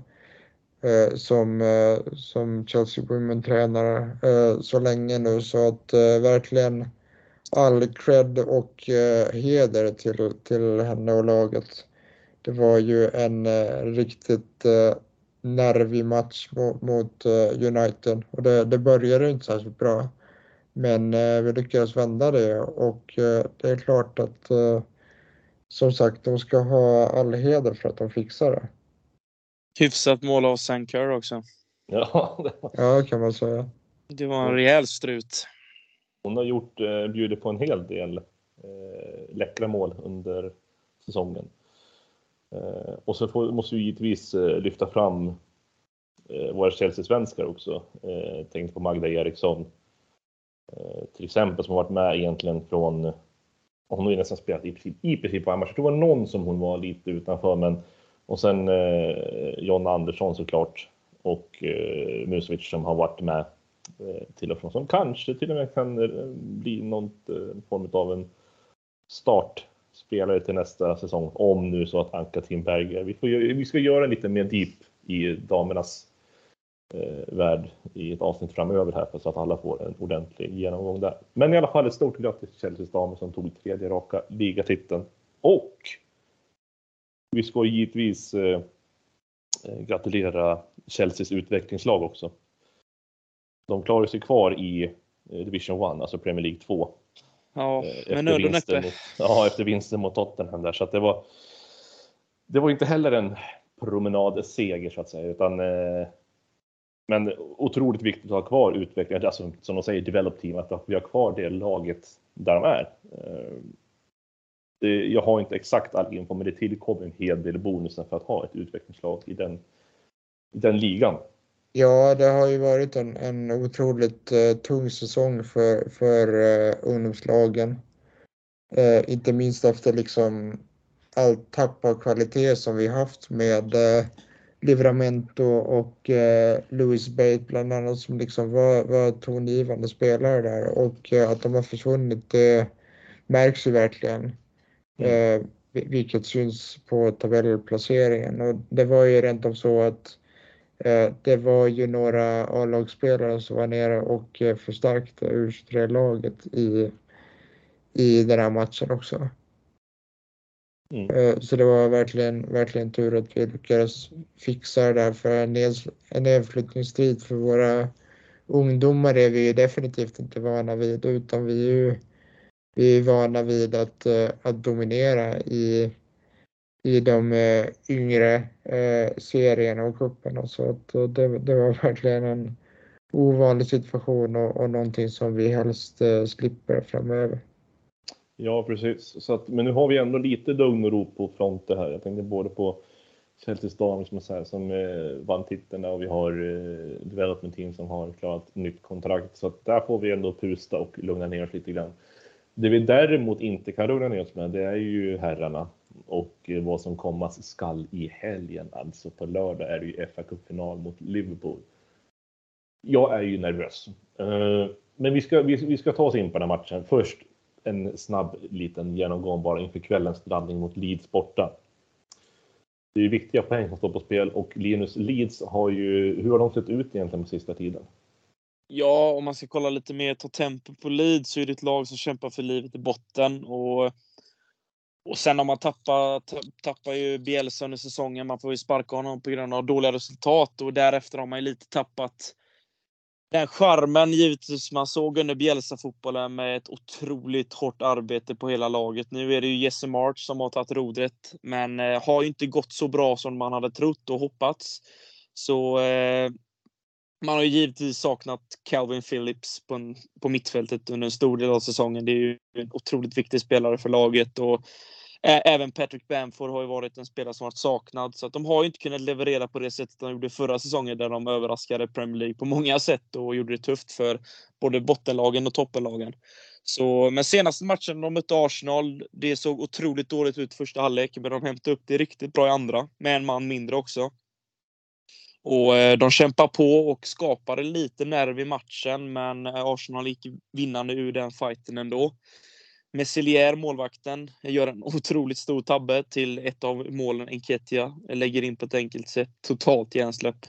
eh, som, eh, som Chelsea Women-tränare eh, så länge nu så att eh, verkligen all cred och eh, heder till, till henne och laget. Det var ju en eh, riktigt eh, nervig match mot, mot United och det, det började inte särskilt bra. Men eh, vi lyckades vända det och eh, det är klart att eh, som sagt, de ska ha all heder för att de fixar det. Hyfsat mål av Sankar också. Ja, ja, kan man säga. Det var en rejäl strut. Hon har gjort, eh, bjudit på en hel del eh, läckra mål under säsongen. Eh, och så får, måste vi givetvis eh, lyfta fram eh, våra Chelsea-svenskar också. Eh, tänk på Magda Eriksson Eh, Eh, till exempel som har varit med egentligen från, hon har ju nästan spelat i princip, i princip på match. Jag tror det var någon som hon var lite utanför men och sen eh, John Andersson såklart och eh, Musovic som har varit med eh, till och från som kanske till och med kan eh, bli någon eh, form av en startspelare till nästa säsong om nu så att Anka Timberger, vi, får, vi ska göra lite mer deep i damernas eh, värld i ett avsnitt framöver här för så att alla får en ordentlig genomgång där. Men i alla fall ett stort grattis till Chelseas damer som tog tredje raka ligatiteln. Och vi ska givetvis eh, eh gratulera Chelseas utvecklingslag också. De klarar sig kvar i eh, Division 1, alltså Premier League 2. Ja, eh, med nöd och näppe. Ja, efter vinsten mot Tottenham där, så att det var. Det var inte heller en promenadseger så att säga, utan eh, men otroligt viktigt att ha kvar utvecklare, alltså som de säger, develop team, att vi har kvar det laget där de är. Eh, det, jag har inte exakt all info, men det tillkommer en hel del bonusar för att ha ett utvecklingslag i den, i den ligan. Ja, det har ju varit en, en otroligt uh, tung säsong för, för uh, ungdomslagen. Uh, inte minst efter liksom allt tapp av kvalitet som vi haft med uh, Livramento och eh, Louis Bate bland annat som liksom var, var tongivande spelare där och eh, att de har försvunnit det märks ju verkligen. Mm. Eh, vilket syns på tabellplaceringen och det var ju rent av så att eh, det var ju några A-lagsspelare som var nere och eh, förstärkte U23-laget i, i den här matchen också. Mm. Eh, så det var verkligen, verkligen tur att vi lyckades fixa det där för en, ned, en nedflyttningsstrid för våra ungdomar är vi definitivt inte vana vid utan vi är ju vi är vana vid att, eh, att dominera i, i de eh, yngre serierna och cuperna så att det, det var verkligen en ovanlig situation och, och någonting som vi helst slipper framöver. Ja, precis. Så att, men nu har vi ändå lite lugn och ro på fronten här. Jag tänkte både på Celtics damer som, så här, som eh, vann titeln och vi har eh, development team som har klarat nytt kontrakt. Så att där får vi ändå pusta och lugna ner oss lite grann. Det vi däremot inte kan lugna ner oss med, det är ju herrarna och eh, vad som komma skall i helgen. Alltså på lördag är det ju fa Cup-final mot Liverpool. Jag är ju nervös. Uh, men vi ska, vi, vi ska ta oss in på den här matchen. Först en snabb liten genomgång bara inför kvällens drabbning mot Leeds borta. Det är viktiga poäng som står på spel och Linus Leeds har ju, hur har de sett ut egentligen på sista tiden? Ja, om man ska kolla lite mer, ta tempo på Leeds så är det ett lag som kämpar för livet i botten. Och, och sen om man tappar, tappar ju Bielsa under säsongen, man får ju sparka honom på grund av dåliga resultat och därefter har man ju lite tappat den charmen givetvis man såg under Bielsa-fotbollen med ett otroligt hårt arbete på hela laget. Nu är det ju Jesse March som har tagit rodret, men eh, har ju inte gått så bra som man hade trott och hoppats. Så eh, man har ju givetvis saknat Calvin Phillips på, en, på mittfältet under en stor del av säsongen. Det är ju en otroligt viktig spelare för laget och Även Patrick Bamford har ju varit en spelare som varit saknad, så att de har ju inte kunnat leverera på det sättet de gjorde förra säsongen där de överraskade Premier League på många sätt och gjorde det tufft för både bottenlagen och toppenlagen. Så, men senaste matchen de mötte Arsenal, det såg otroligt dåligt ut första halvlek, men de hämtade upp det riktigt bra i andra, med en man mindre också. Och eh, de kämpar på och skapade lite nerv i matchen, men eh, Arsenal gick vinnande ur den fighten ändå. Messilier, målvakten, gör en otroligt stor tabbe till ett av målen Enketia lägger in på ett enkelt sätt. Totalt hjärnsläpp.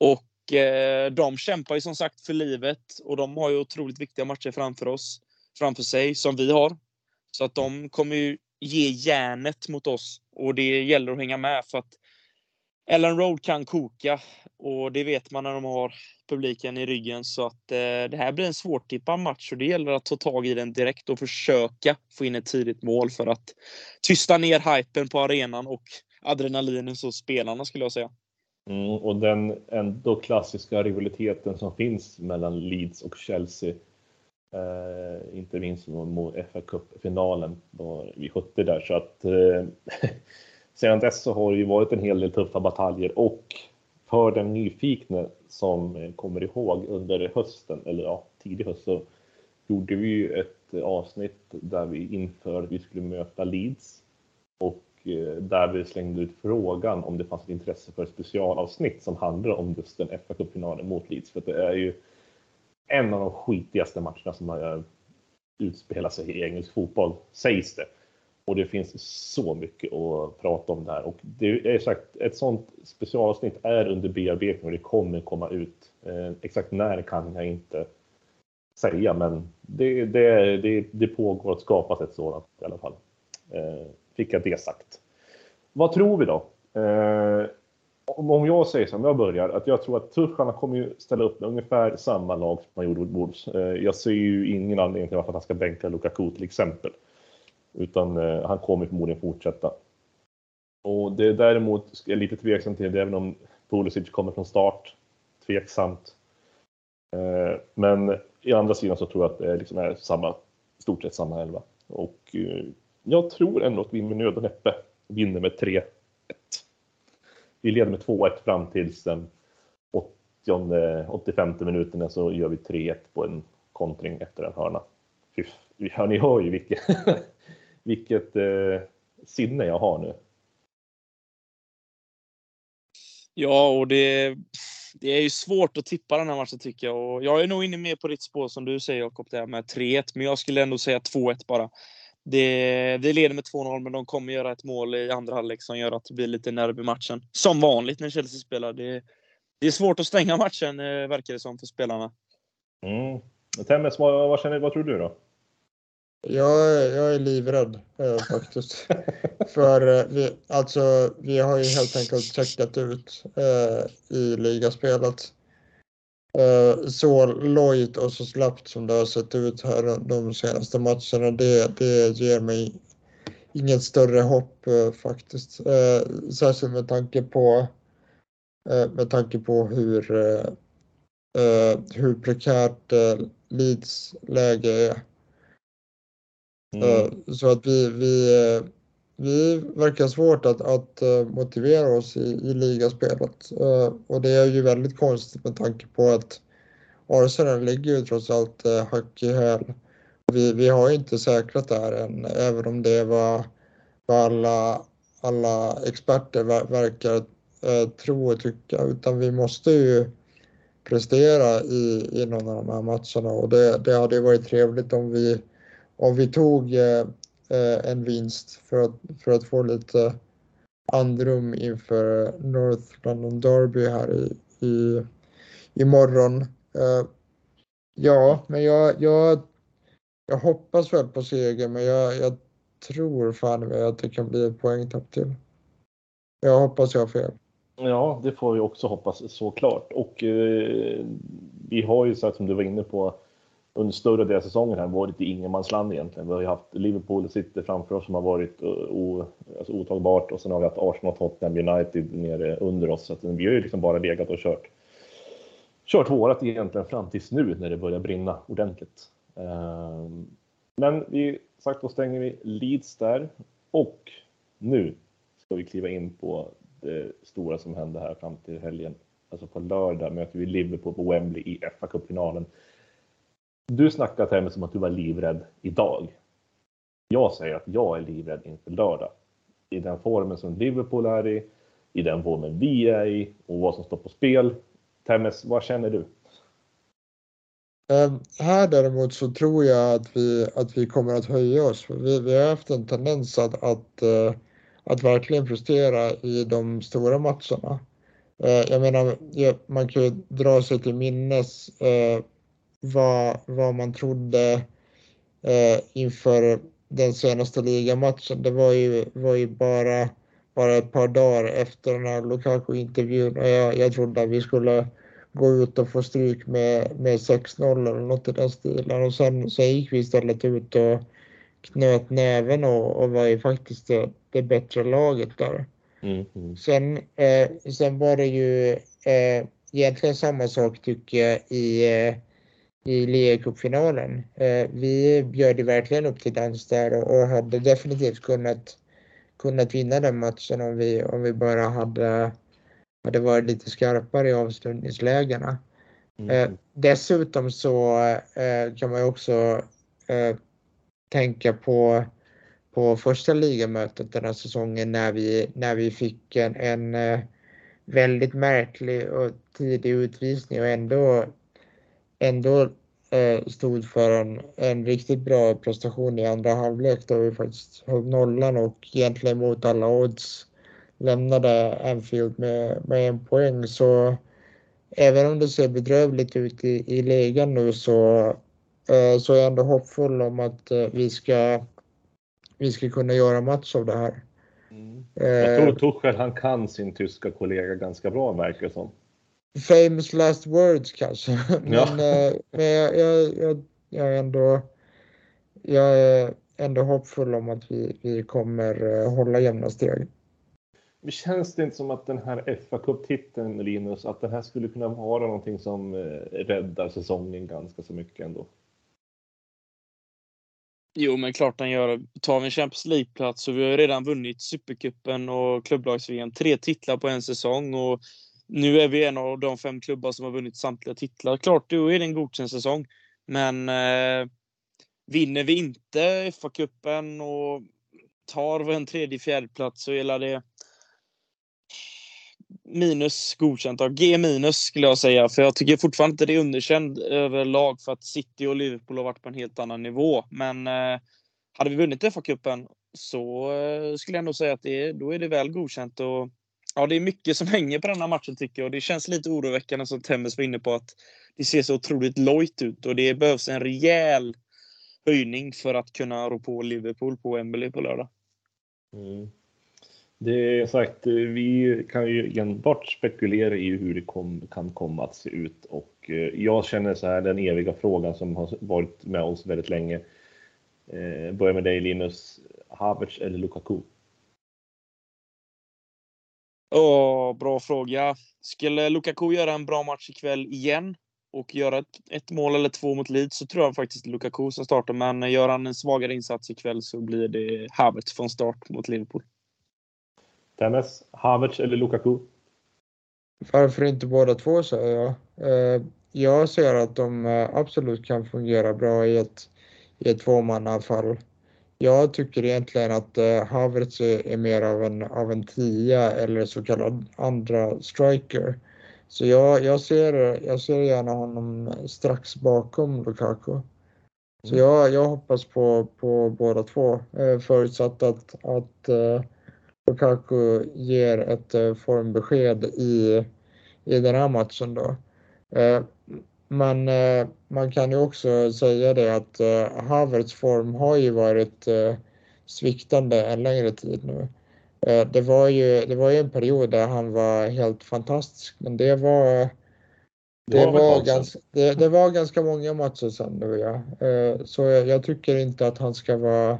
Och eh, de kämpar ju som sagt för livet och de har ju otroligt viktiga matcher framför oss, framför sig, som vi har. Så att de kommer ju ge järnet mot oss och det gäller att hänga med för att Ellen Road kan koka och det vet man när de har publiken i ryggen. Så att eh, det här blir en svårtippad match och det gäller att ta tag i den direkt och försöka få in ett tidigt mål för att tysta ner hypen på arenan och adrenalinet hos spelarna skulle jag säga. Mm, och den ändå klassiska rivaliteten som finns mellan Leeds och Chelsea. Eh, inte minst mot FA Cup-finalen vid 70 där så att eh, sedan dess så har det ju varit en hel del tuffa bataljer och för den nyfikna som eh, kommer ihåg under hösten, eller ja, tidig höst, så gjorde vi ju ett avsnitt där vi inför vi skulle möta Leeds och eh, där vi slängde ut frågan om det fanns ett intresse för ett specialavsnitt som handlar om just den fa finalen mot Leeds. För det är ju en av de skitigaste matcherna som har eh, utspelat sig i engelsk fotboll, sägs det. Och det finns så mycket att prata om där. Och det är sagt, ett sånt specialavsnitt är under bearbetning och det kommer komma ut. Eh, exakt när kan jag inte säga, men det, det, det, det pågår att skapas ett sådant i alla fall. Eh, fick jag det sagt. Vad tror vi då? Eh, om jag säger som jag börjar, att jag tror att Tucharna kommer ju ställa upp med ungefär samma lag som man gjorde mot Wolves. Eh, jag ser ju ingen anledning till varför han ska bänka Lukaku till exempel. Utan eh, han kommer förmodligen fortsätta. Och det är däremot är lite tveksam till det, även om Pulisic kommer från start. Tveksamt. Eh, men i andra sidan så tror jag att det liksom är samma, stort sett samma elva. Och eh, jag tror ändå att vi med nöd och näppe vinner med 3-1. Vi leder med 2-1 fram tills den 80, 85 minuten så gör vi 3-1 på en kontring efter en hörna. Fy, ja, ni hör ju vilken vilket eh, sinne jag har nu. Ja, och det, det är ju svårt att tippa den här matchen tycker jag. Och jag är nog inne mer på ditt spår som du säger Jakob, det här med 3-1. Men jag skulle ändå säga 2-1 bara. Det, vi leder med 2-0, men de kommer göra ett mål i andra halvlek som gör att det blir lite nerv i matchen. Som vanligt när Chelsea spelar. Det, det är svårt att stänga matchen, eh, verkar det som, för spelarna. Mm. Temmes, vad, vad, känner, vad tror du då? Jag, jag är livrädd eh, faktiskt. För eh, vi, alltså, vi har ju helt enkelt checkat ut eh, i ligaspelet. Eh, så lojt och så slappt som det har sett ut här de senaste matcherna, det, det ger mig inget större hopp eh, faktiskt. Eh, särskilt med tanke på, med tanke på hur, hur prekärt Leeds läge är. Mm. Så att vi, vi, vi verkar svårt att, att eh, motivera oss i, i ligaspelet. Eh, och det är ju väldigt konstigt med tanke på att Arsenal ligger ju trots allt eh, hack i häl. Vi, vi har inte säkrat det här än, även om det var vad alla, alla experter verkar tro och tycka. Utan vi måste ju prestera i, i någon av de här matcherna och det, det hade varit trevligt om vi om vi tog eh, eh, en vinst för att, för att få lite andrum inför North London Derby här i, i imorgon. Eh, ja, men jag, jag, jag hoppas väl på seger, men jag, jag tror fan att det kan bli ett poängtapp till. Jag hoppas jag har fel. Ja, det får vi också hoppas såklart. Och eh, vi har ju sagt som du var inne på under större delen av säsongen här varit i ingenmansland egentligen. Vi har ju haft Liverpool och City framför oss som har varit eh, o, alltså otagbart och sen har vi haft Arsenal Tottenham United nere under oss. Så att eh, vi har ju liksom bara legat och kört, kört vårat egentligen fram tills nu när det börjar brinna ordentligt. Ehm, men vi sagt då stänger vi Leeds där och nu ska vi kliva in på det stora som händer här fram till helgen. Alltså på lördag möter vi Liverpool på Wembley i FA-cupfinalen. Du snackar till mig som att du var livrädd idag. Jag säger att jag är livrädd inför lördag. I den formen som Liverpool är i, i den formen vi är i och vad som står på spel. Temmes, vad känner du? Um, här däremot så tror jag att vi, att vi kommer att höja oss. Vi, vi har haft en tendens att, att, uh, att verkligen prestera i de stora matcherna. Uh, jag menar, man kan ju dra sig till minnes uh, vad, vad man trodde eh, inför den senaste ligamatchen. Det var ju, var ju bara, bara ett par dagar efter den här Lukaku-intervjun och jag, jag trodde att vi skulle gå ut och få stryk med, med 6-0 eller något i den stilen och sen, sen gick vi istället ut och knöt näven och, och var ju faktiskt det, det bättre laget där. Mm, mm. Sen, eh, sen var det ju eh, egentligen samma sak tycker jag i eh, i ligacupfinalen. Eh, vi bjöd verkligen upp till dans där och hade definitivt kunnat, kunnat vinna den matchen om vi, om vi bara hade, hade varit lite skarpare i avslutningslägena. Mm. Eh, dessutom så eh, kan man ju också tänka på, på första ligamötet den här säsongen när vi, när vi fick en, en väldigt märklig och tidig utvisning och ändå ändå eh, stod för en, en riktigt bra prestation i andra halvlek då vi faktiskt höll nollan och egentligen mot alla odds lämnade Anfield med, med en poäng. Så även om det ser bedrövligt ut i, i ligan nu så, eh, så är jag ändå hoppfull om att eh, vi, ska, vi ska kunna göra match av det här. Mm. Jag tror Tuchel han kan sin tyska kollega ganska bra verkar det som famous last words kanske. Men, ja. Eh, men jag, jag, jag, jag, är ändå, jag är ändå hoppfull om att vi, vi kommer eh, hålla jämna steg. Känns det inte som att den här fa Cup-titeln, Linus, att den här skulle kunna vara någonting som eh, räddar säsongen ganska så mycket ändå? Jo, men klart den gör. Tar vi en Champions League-plats så vi har redan vunnit Supercupen och klubblags-VM. Tre titlar på en säsong och nu är vi en av de fem klubbar som har vunnit samtliga titlar. Klart, då är det en godkänd säsong. Men eh, vinner vi inte FA-cupen och tar en tredje, fjärdeplats så gäller det minus godkänt G minus skulle jag säga. För jag tycker fortfarande inte det är underkänd överlag för att City och Liverpool har varit på en helt annan nivå. Men eh, hade vi vunnit FA-cupen så eh, skulle jag nog säga att det, då är det väl godkänt. Och Ja, det är mycket som hänger på denna matchen tycker jag. och Det känns lite oroväckande som Temmes var inne på att det ser så otroligt lojt ut och det behövs en rejäl höjning för att kunna rå på Liverpool på Wembley på lördag. Mm. Det är sagt, vi kan ju enbart spekulera i hur det kom, kan komma att se ut och eh, jag känner så här den eviga frågan som har varit med oss väldigt länge. Eh, börjar med dig Linus, Havertz eller Lukaku? Åh, bra fråga. Skulle Lukaku göra en bra match ikväll igen och göra ett, ett mål eller två mot Leeds så tror jag faktiskt Lukaku som startar. Men gör han en svagare insats ikväll så blir det Havertz från start mot Liverpool. Dennis, Havertz eller Lukaku? Varför inte båda två säger jag. Eh, jag ser att de eh, absolut kan fungera bra i ett, i ett tvåmannaanfall. Jag tycker egentligen att eh, Havertz är, mer av en, av en tia eller så kallad andra striker. Så jag, jag, ser, jag ser gärna honom strax bakom Lukaku. Så mm. jag, jag hoppas på, på båda två eh, förutsatt att, att eh, Lukaku ger ett formbesked i, i den här matchen då. Man, eh, man kan ju också säga det att eh, Havertz form har ju varit eh, sviktande en längre tid nu. Eh, det var ju, det var ju en period där han var helt fantastisk, men det var det, Det var var, ganska, det, det var ganska många matcher sedan nu ja. Så jag, jag tycker inte att han ska vara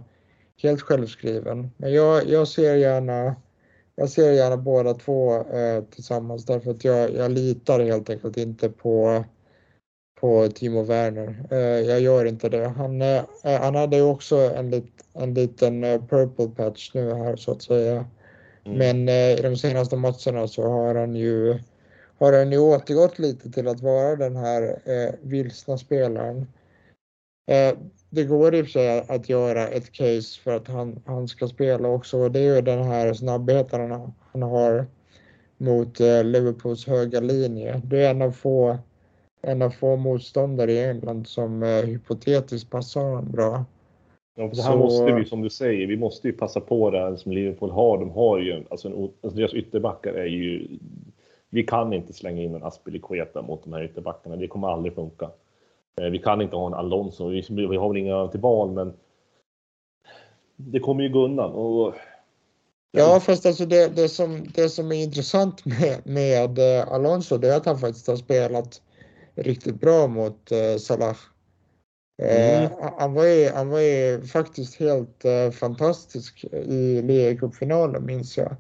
helt självskriven. Men jag, jag ser gärna jag ser gärna båda två eh, tillsammans därför att jag, jag litar helt enkelt inte på, på Timo Werner. Eh, jag gör inte det. Han, eh, han hade ju också en, lit, en liten eh, purple patch nu här så att säga. Mm. Men eh, i de senaste matcherna så har han ju har han ju återgått lite till att vara den här eh, vilsna spelaren. Eh, det går i och för sig att göra ett case för att han, han ska spela också och det är ju den här snabbheten han, han har mot eh, Liverpools höga linje. Det är en av få, en av få motståndare i England som eh, hypotetiskt passar honom bra. Ja, för det här Så- måste vi, som du säger, vi måste ju passa på det här som Liverpool har. De har ju, alltså, en, alltså deras ytterbackar är ju... Vi kan inte slänga in en Aspilicueta mot de här ytterbackarna. Det kommer aldrig funka. Eh, Vi kan inte ha en Alonso. Vi, vi har väl inga till val, men det kommer ju gå undan. Och, Ja, fast alltså det, det, som, det som är intressant med, med eh, Alonso det är att han faktiskt har spelat riktigt bra mot eh, Salah. Eh, Mm. han, var ju, han var ju faktiskt helt eh, fantastisk i ligacupfinalen minns jag.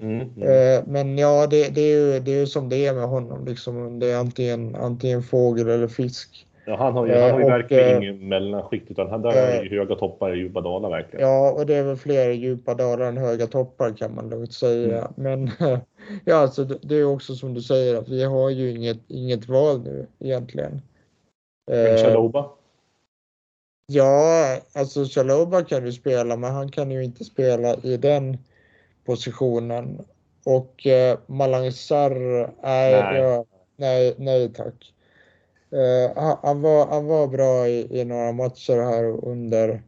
Mm, mm. Eh, men ja, det, det, är ju, det är ju som det är med honom. Liksom. Det är antingen, antingen fågel eller fisk. Ja, han har ju, han har ju och, verkligen eh, inget mellanskikt, utan han där är ju höga toppar och djupa dalar verkligen. Ja, och det är väl fler djupa dalar än höga toppar kan man lugnt säga. Men ja, alltså det, är också som du säger att vi har ju inget, inget val nu egentligen. Men Eh, Chaloba? ja, alltså Chaloba kan ju spela, men han kan ju inte spela i den positionen. Och eh, Malang Sarr, nej, Nej. ja, nej, nej tack. Eh, han, var, han var bra i, i några matcher här under,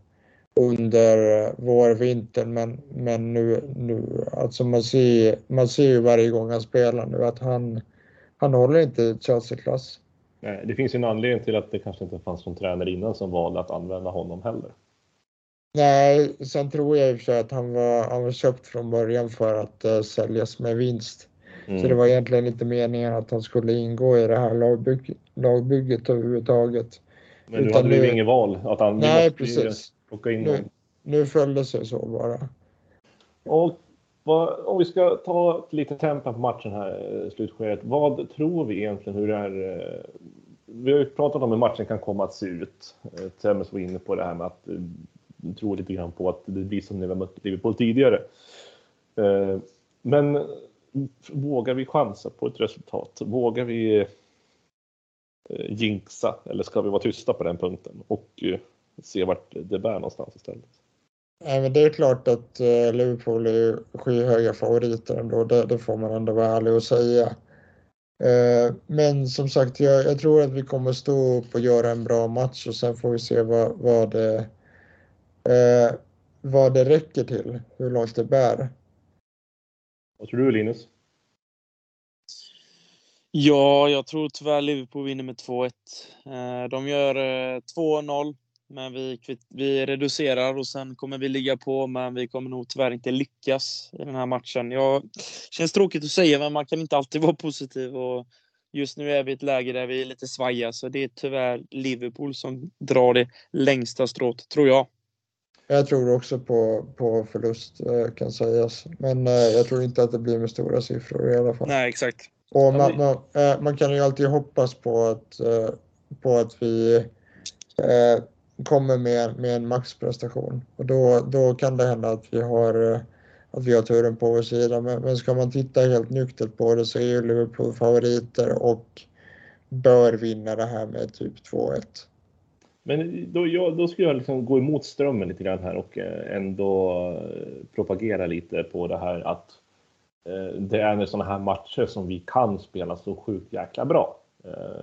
under vårvintern men, men nu, nu alltså man ser, man ser ju varje gång han spelar nu att han, han håller inte Chelsea-klass. Det finns ju en anledning till att det kanske inte fanns någon tränare innan som valde att använda honom heller. Nej, sen tror jag i och för sig att han var, han var köpt från början för att eh, säljas med vinst. Mm. Så det var egentligen inte meningen att han skulle ingå i det här lagbygg, lagbygget överhuvudtaget. Men nu utan hade ju inget val. Att han, Nej, precis. plocka in Nu, nu föll det sig så bara. Och vad, om vi ska ta lite tempo på matchen här i slutskedet. Vad tror vi egentligen hur det är? eh, Vi har ju pratat om hur matchen kan komma att se ut. Eh, Temmes var inne på det här med att eh, tro lite grann på att det blir som när vi har mött Liverpool tidigare. Eh, Men vågar vi chansa på ett resultat? Vågar vi eh, jinxa eller ska vi vara tysta på den punkten och eh, se vart det bär någonstans istället? Nej, men det är klart att eh, Liverpool är skyhöga favoriter ändå. Det, det får man ändå vara ärlig och säga. Eh, men som sagt, jag, jag tror att vi kommer stå upp och göra en bra match och sen får vi se vad, vad, det, eh, vad det räcker till, hur långt det bär. Vad tror du Linus? Ja, jag tror tyvärr Liverpool vinner med 2-1. Eh, de gör eh, 2-0, men vi, vi reducerar och sen kommer vi ligga på, men vi kommer nog tyvärr inte lyckas i den här matchen. Jag, känns tråkigt att säga, men man kan inte alltid vara positiv. Och just nu är vi i ett läge där vi är lite svaja, så det är tyvärr Liverpool som drar det längsta strået, tror jag. Jag tror också på, på förlust eh, kan sägas. Men eh, jag tror inte att det blir med stora siffror i alla fall. Nej, exakt. Och man, man, eh, man kan ju alltid hoppas på att, på att vi kommer med, med en maxprestation. Och då, då kan det hända att vi har, att vi har turen på vår sida. Men, men ska man titta helt nyktert på det så är ju Liverpool favoriter och bör vinna det här med typ 2-1. Men då, jag, då skulle jag liksom gå emot strömmen lite grann här och eh, ändå eh, propagera lite på det här att eh, det är med sådana här matcher som vi kan spela så sjukt jäkla bra.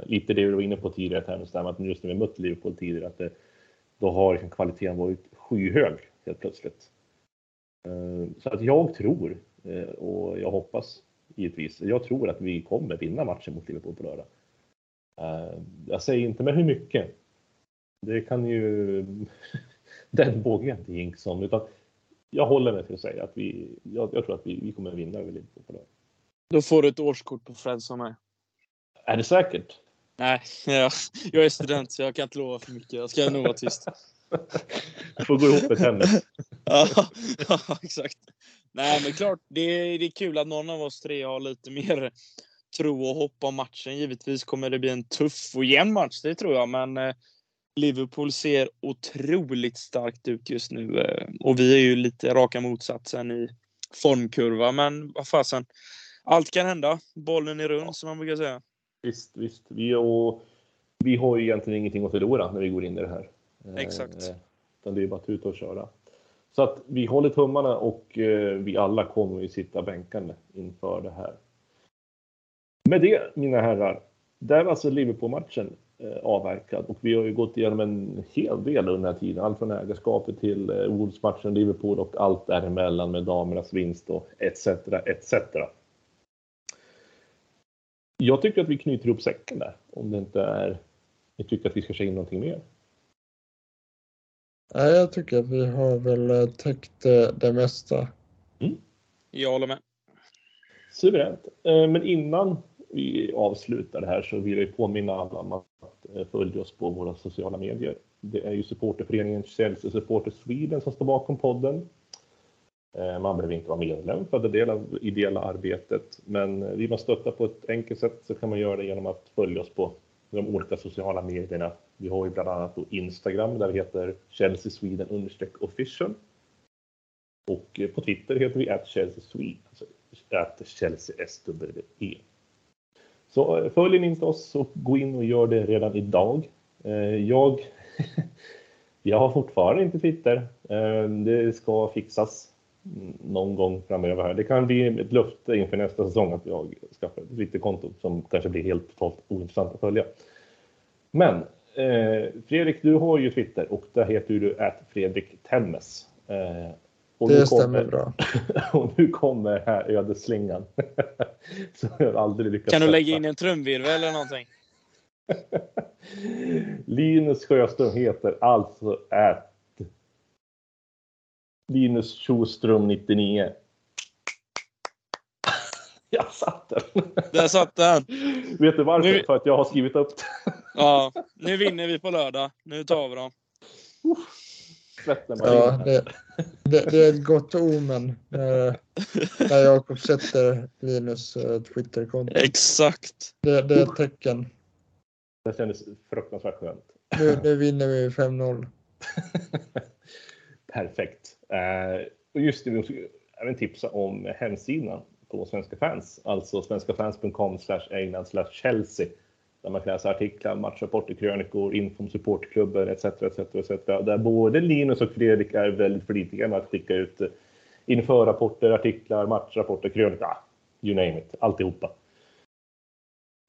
Lite det du var inne på tidigare, här med att just när vi mött Liverpool tidigare, att det, då har liksom kvaliteten varit skyhög helt plötsligt. Så att jag tror, och jag hoppas givetvis, jag tror att vi kommer vinna matchen mot Liverpool på lördag. Jag säger inte med hur mycket. Det kan ju... Den vågar jag inte jinxa om. Utan jag håller mig till att säga att vi... Jag, jag tror att vi, vi kommer vinna över Liverpool på det. Då får du ett årskort på Friends av mig. Är det säkert? Nej, jag, jag är student så jag kan inte lova för mycket. Jag ska nog vara tyst. Du får gå ihop ett Hennes. ja, ja, exakt. Nej, men klart, det är, det är kul att någon av oss tre har lite mer tro och hopp om matchen. Givetvis kommer det bli en tuff och jämn match, det tror jag, men eh, Liverpool ser otroligt starkt ut just nu eh, och vi är ju lite raka motsatsen i formkurva, men vad fasen. Allt kan hända. Bollen är rund, som man brukar säga. Visst, visst. Vi, och, vi har ju egentligen ingenting att förlora när vi går in i det här. Exakt. Eh, utan det är bara tuta och köra. Så att vi håller tummarna och eh, vi alla kommer ju sitta bänkande inför det här. Med det, mina herrar, där var alltså Liverpool-matchen eh, avverkad och vi har ju gått igenom en hel del under den här tiden. Allt från ägarskapet till eh, Wolves-matchen, Liverpool och allt däremellan med damernas vinst och etc. etc. Jag tycker att vi knyter ihop säcken där, om det inte är ni tycker att vi ska köra in någonting mer. Nej, jag tycker att vi har väl eh, täckt eh, det mesta. Jag håller med. Suveränt. Eh, Men innan vi avslutar det här så vill jag påminna alla om att Eh, följ oss på våra sociala medier. Det är ju supporterföreningen Chelsea Supporter Sweden som står bakom podden. Eh, man behöver inte vara medlem för att ta del av ideella arbetet, men vill man stötta på ett enkelt sätt så kan man göra det genom att följa oss på de olika sociala medierna. Vi har ju bland annat på Instagram där vi heter Chelsea Sweden understreck official. Och eh, på Twitter heter vi att Chelsea Sweden, alltså att Chelsea SWE. Så eh, följer ni inte oss så gå in och gör det redan idag. Eh, jag, jag har fortfarande inte Twitter. Eh, det ska fixas någon gång framöver här. Det kan bli ett löfte inför nästa säsong att jag skaffar ett Twitterkonto som kanske blir helt totalt ointressant att följa. Men eh, Fredrik, du har ju Twitter och där heter du att Fredrik Temmes. Eh, och nu Det stämmer kommer- bra. och nu kommer här ödesslingan. Så jag har aldrig lyckats Kan du lägga in en trumvirvel eller någonting? Linus Sjöström heter alltså att Linus Sjöström 99. Jag satt den. Där satt den. Vet du varför? Nu- För att jag har skrivit upp Ja, nu vinner vi på lördag. Nu tar vi dem. Svetten. Ja, det, det, det är ett gott omen när, när Jakob sätter Linus eh, Twitterkonto. Exakt. Det, det är ett tecken. Det kändes fruktansvärt skönt. Nu, nu vinner vi 5-0. Perfekt. Eh, och just det, vi måste även tipsa om hemsidan på Svenska fans, alltså svenskafans.com slash England slash Chelsea. Där man kan läsa artiklar, matchrapporter, krönikor, info om supportklubben etc. etc, etc. Där både Linus och Fredrik är väldigt flitiga med att skicka ut eh, införrapporter, artiklar, matchrapporter, krönikor, ah, you name it, alltihopa.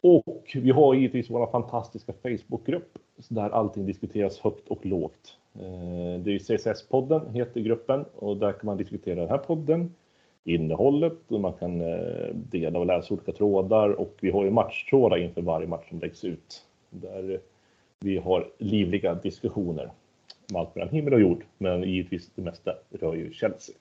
Och vi har givetvis vår fantastiska Facebookgrupp där allting diskuteras högt och lågt. Eh, det är ju CSS-podden heter gruppen och där kan man diskutera den här podden, innehållet man kan eh, dela och läsa olika trådar och vi har ju matchtrådar inför varje match som läggs ut. Där vi har livliga diskussioner om allt mellan himmel och jord, men givetvis det mesta rör ju Chelsea.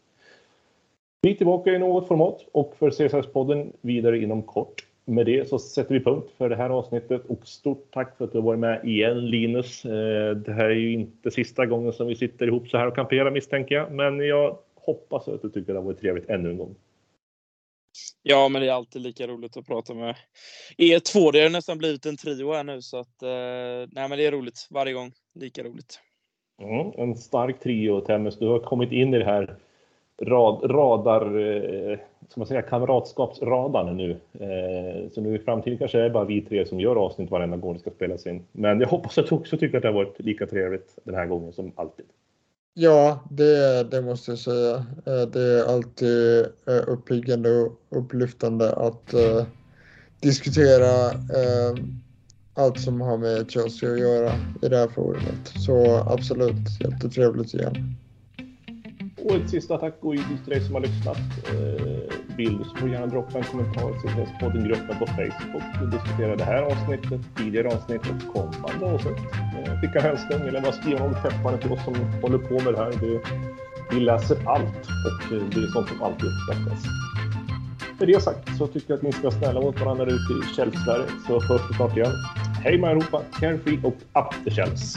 Vi är tillbaka i något format och för CSS-podden vidare inom kort. Med det så sätter vi punkt för det här avsnittet och stort tack för att du har varit med igen Linus. Eh, det här är ju inte sista gången som vi sitter ihop så här och kamperar misstänker jag, men jag hoppas att du tycker det har varit trevligt ännu en gång. Ja, men det är alltid lika roligt att prata med er två. Det har nästan blivit en trio här nu så att eh, nej, men det är roligt varje gång. Lika roligt. Mm, en stark trio Temmes. Du har kommit in i det här rad, radar, eh, man säga, kamratskapsradarn nu. Eh, så nu i framtiden kanske det är bara vi tre som gör avsnitt varenda gång det ska spelas in. Men jag hoppas att du också tycker att det har varit lika trevligt den här gången som alltid. Ja, det, det måste jag säga. Eh, det är alltid eh, uppiggande och upplyftande att eh, diskutera allt som har med Chelsea att göra i det här forumet. Så absolut, jättetrevligt igen. Och ett sista tack går ju till dig som har lyssnat bild så får du gärna droppa en kommentar till Hästpodden-gruppen på Facebook och diskutera det här avsnittet, tidigare avsnitt och kommande avsnitt. Eh, Skicka en hälsning eller bara skriva om peppande till oss som håller på med det här. Vi, vi läser allt och eh, det är sånt som alltid uppskattas. Med det sagt så tycker jag att ni ska vara snälla mot varandra ute i Källsverige så hörs vi snart igen. Hej med Europa, carefree och up the shells!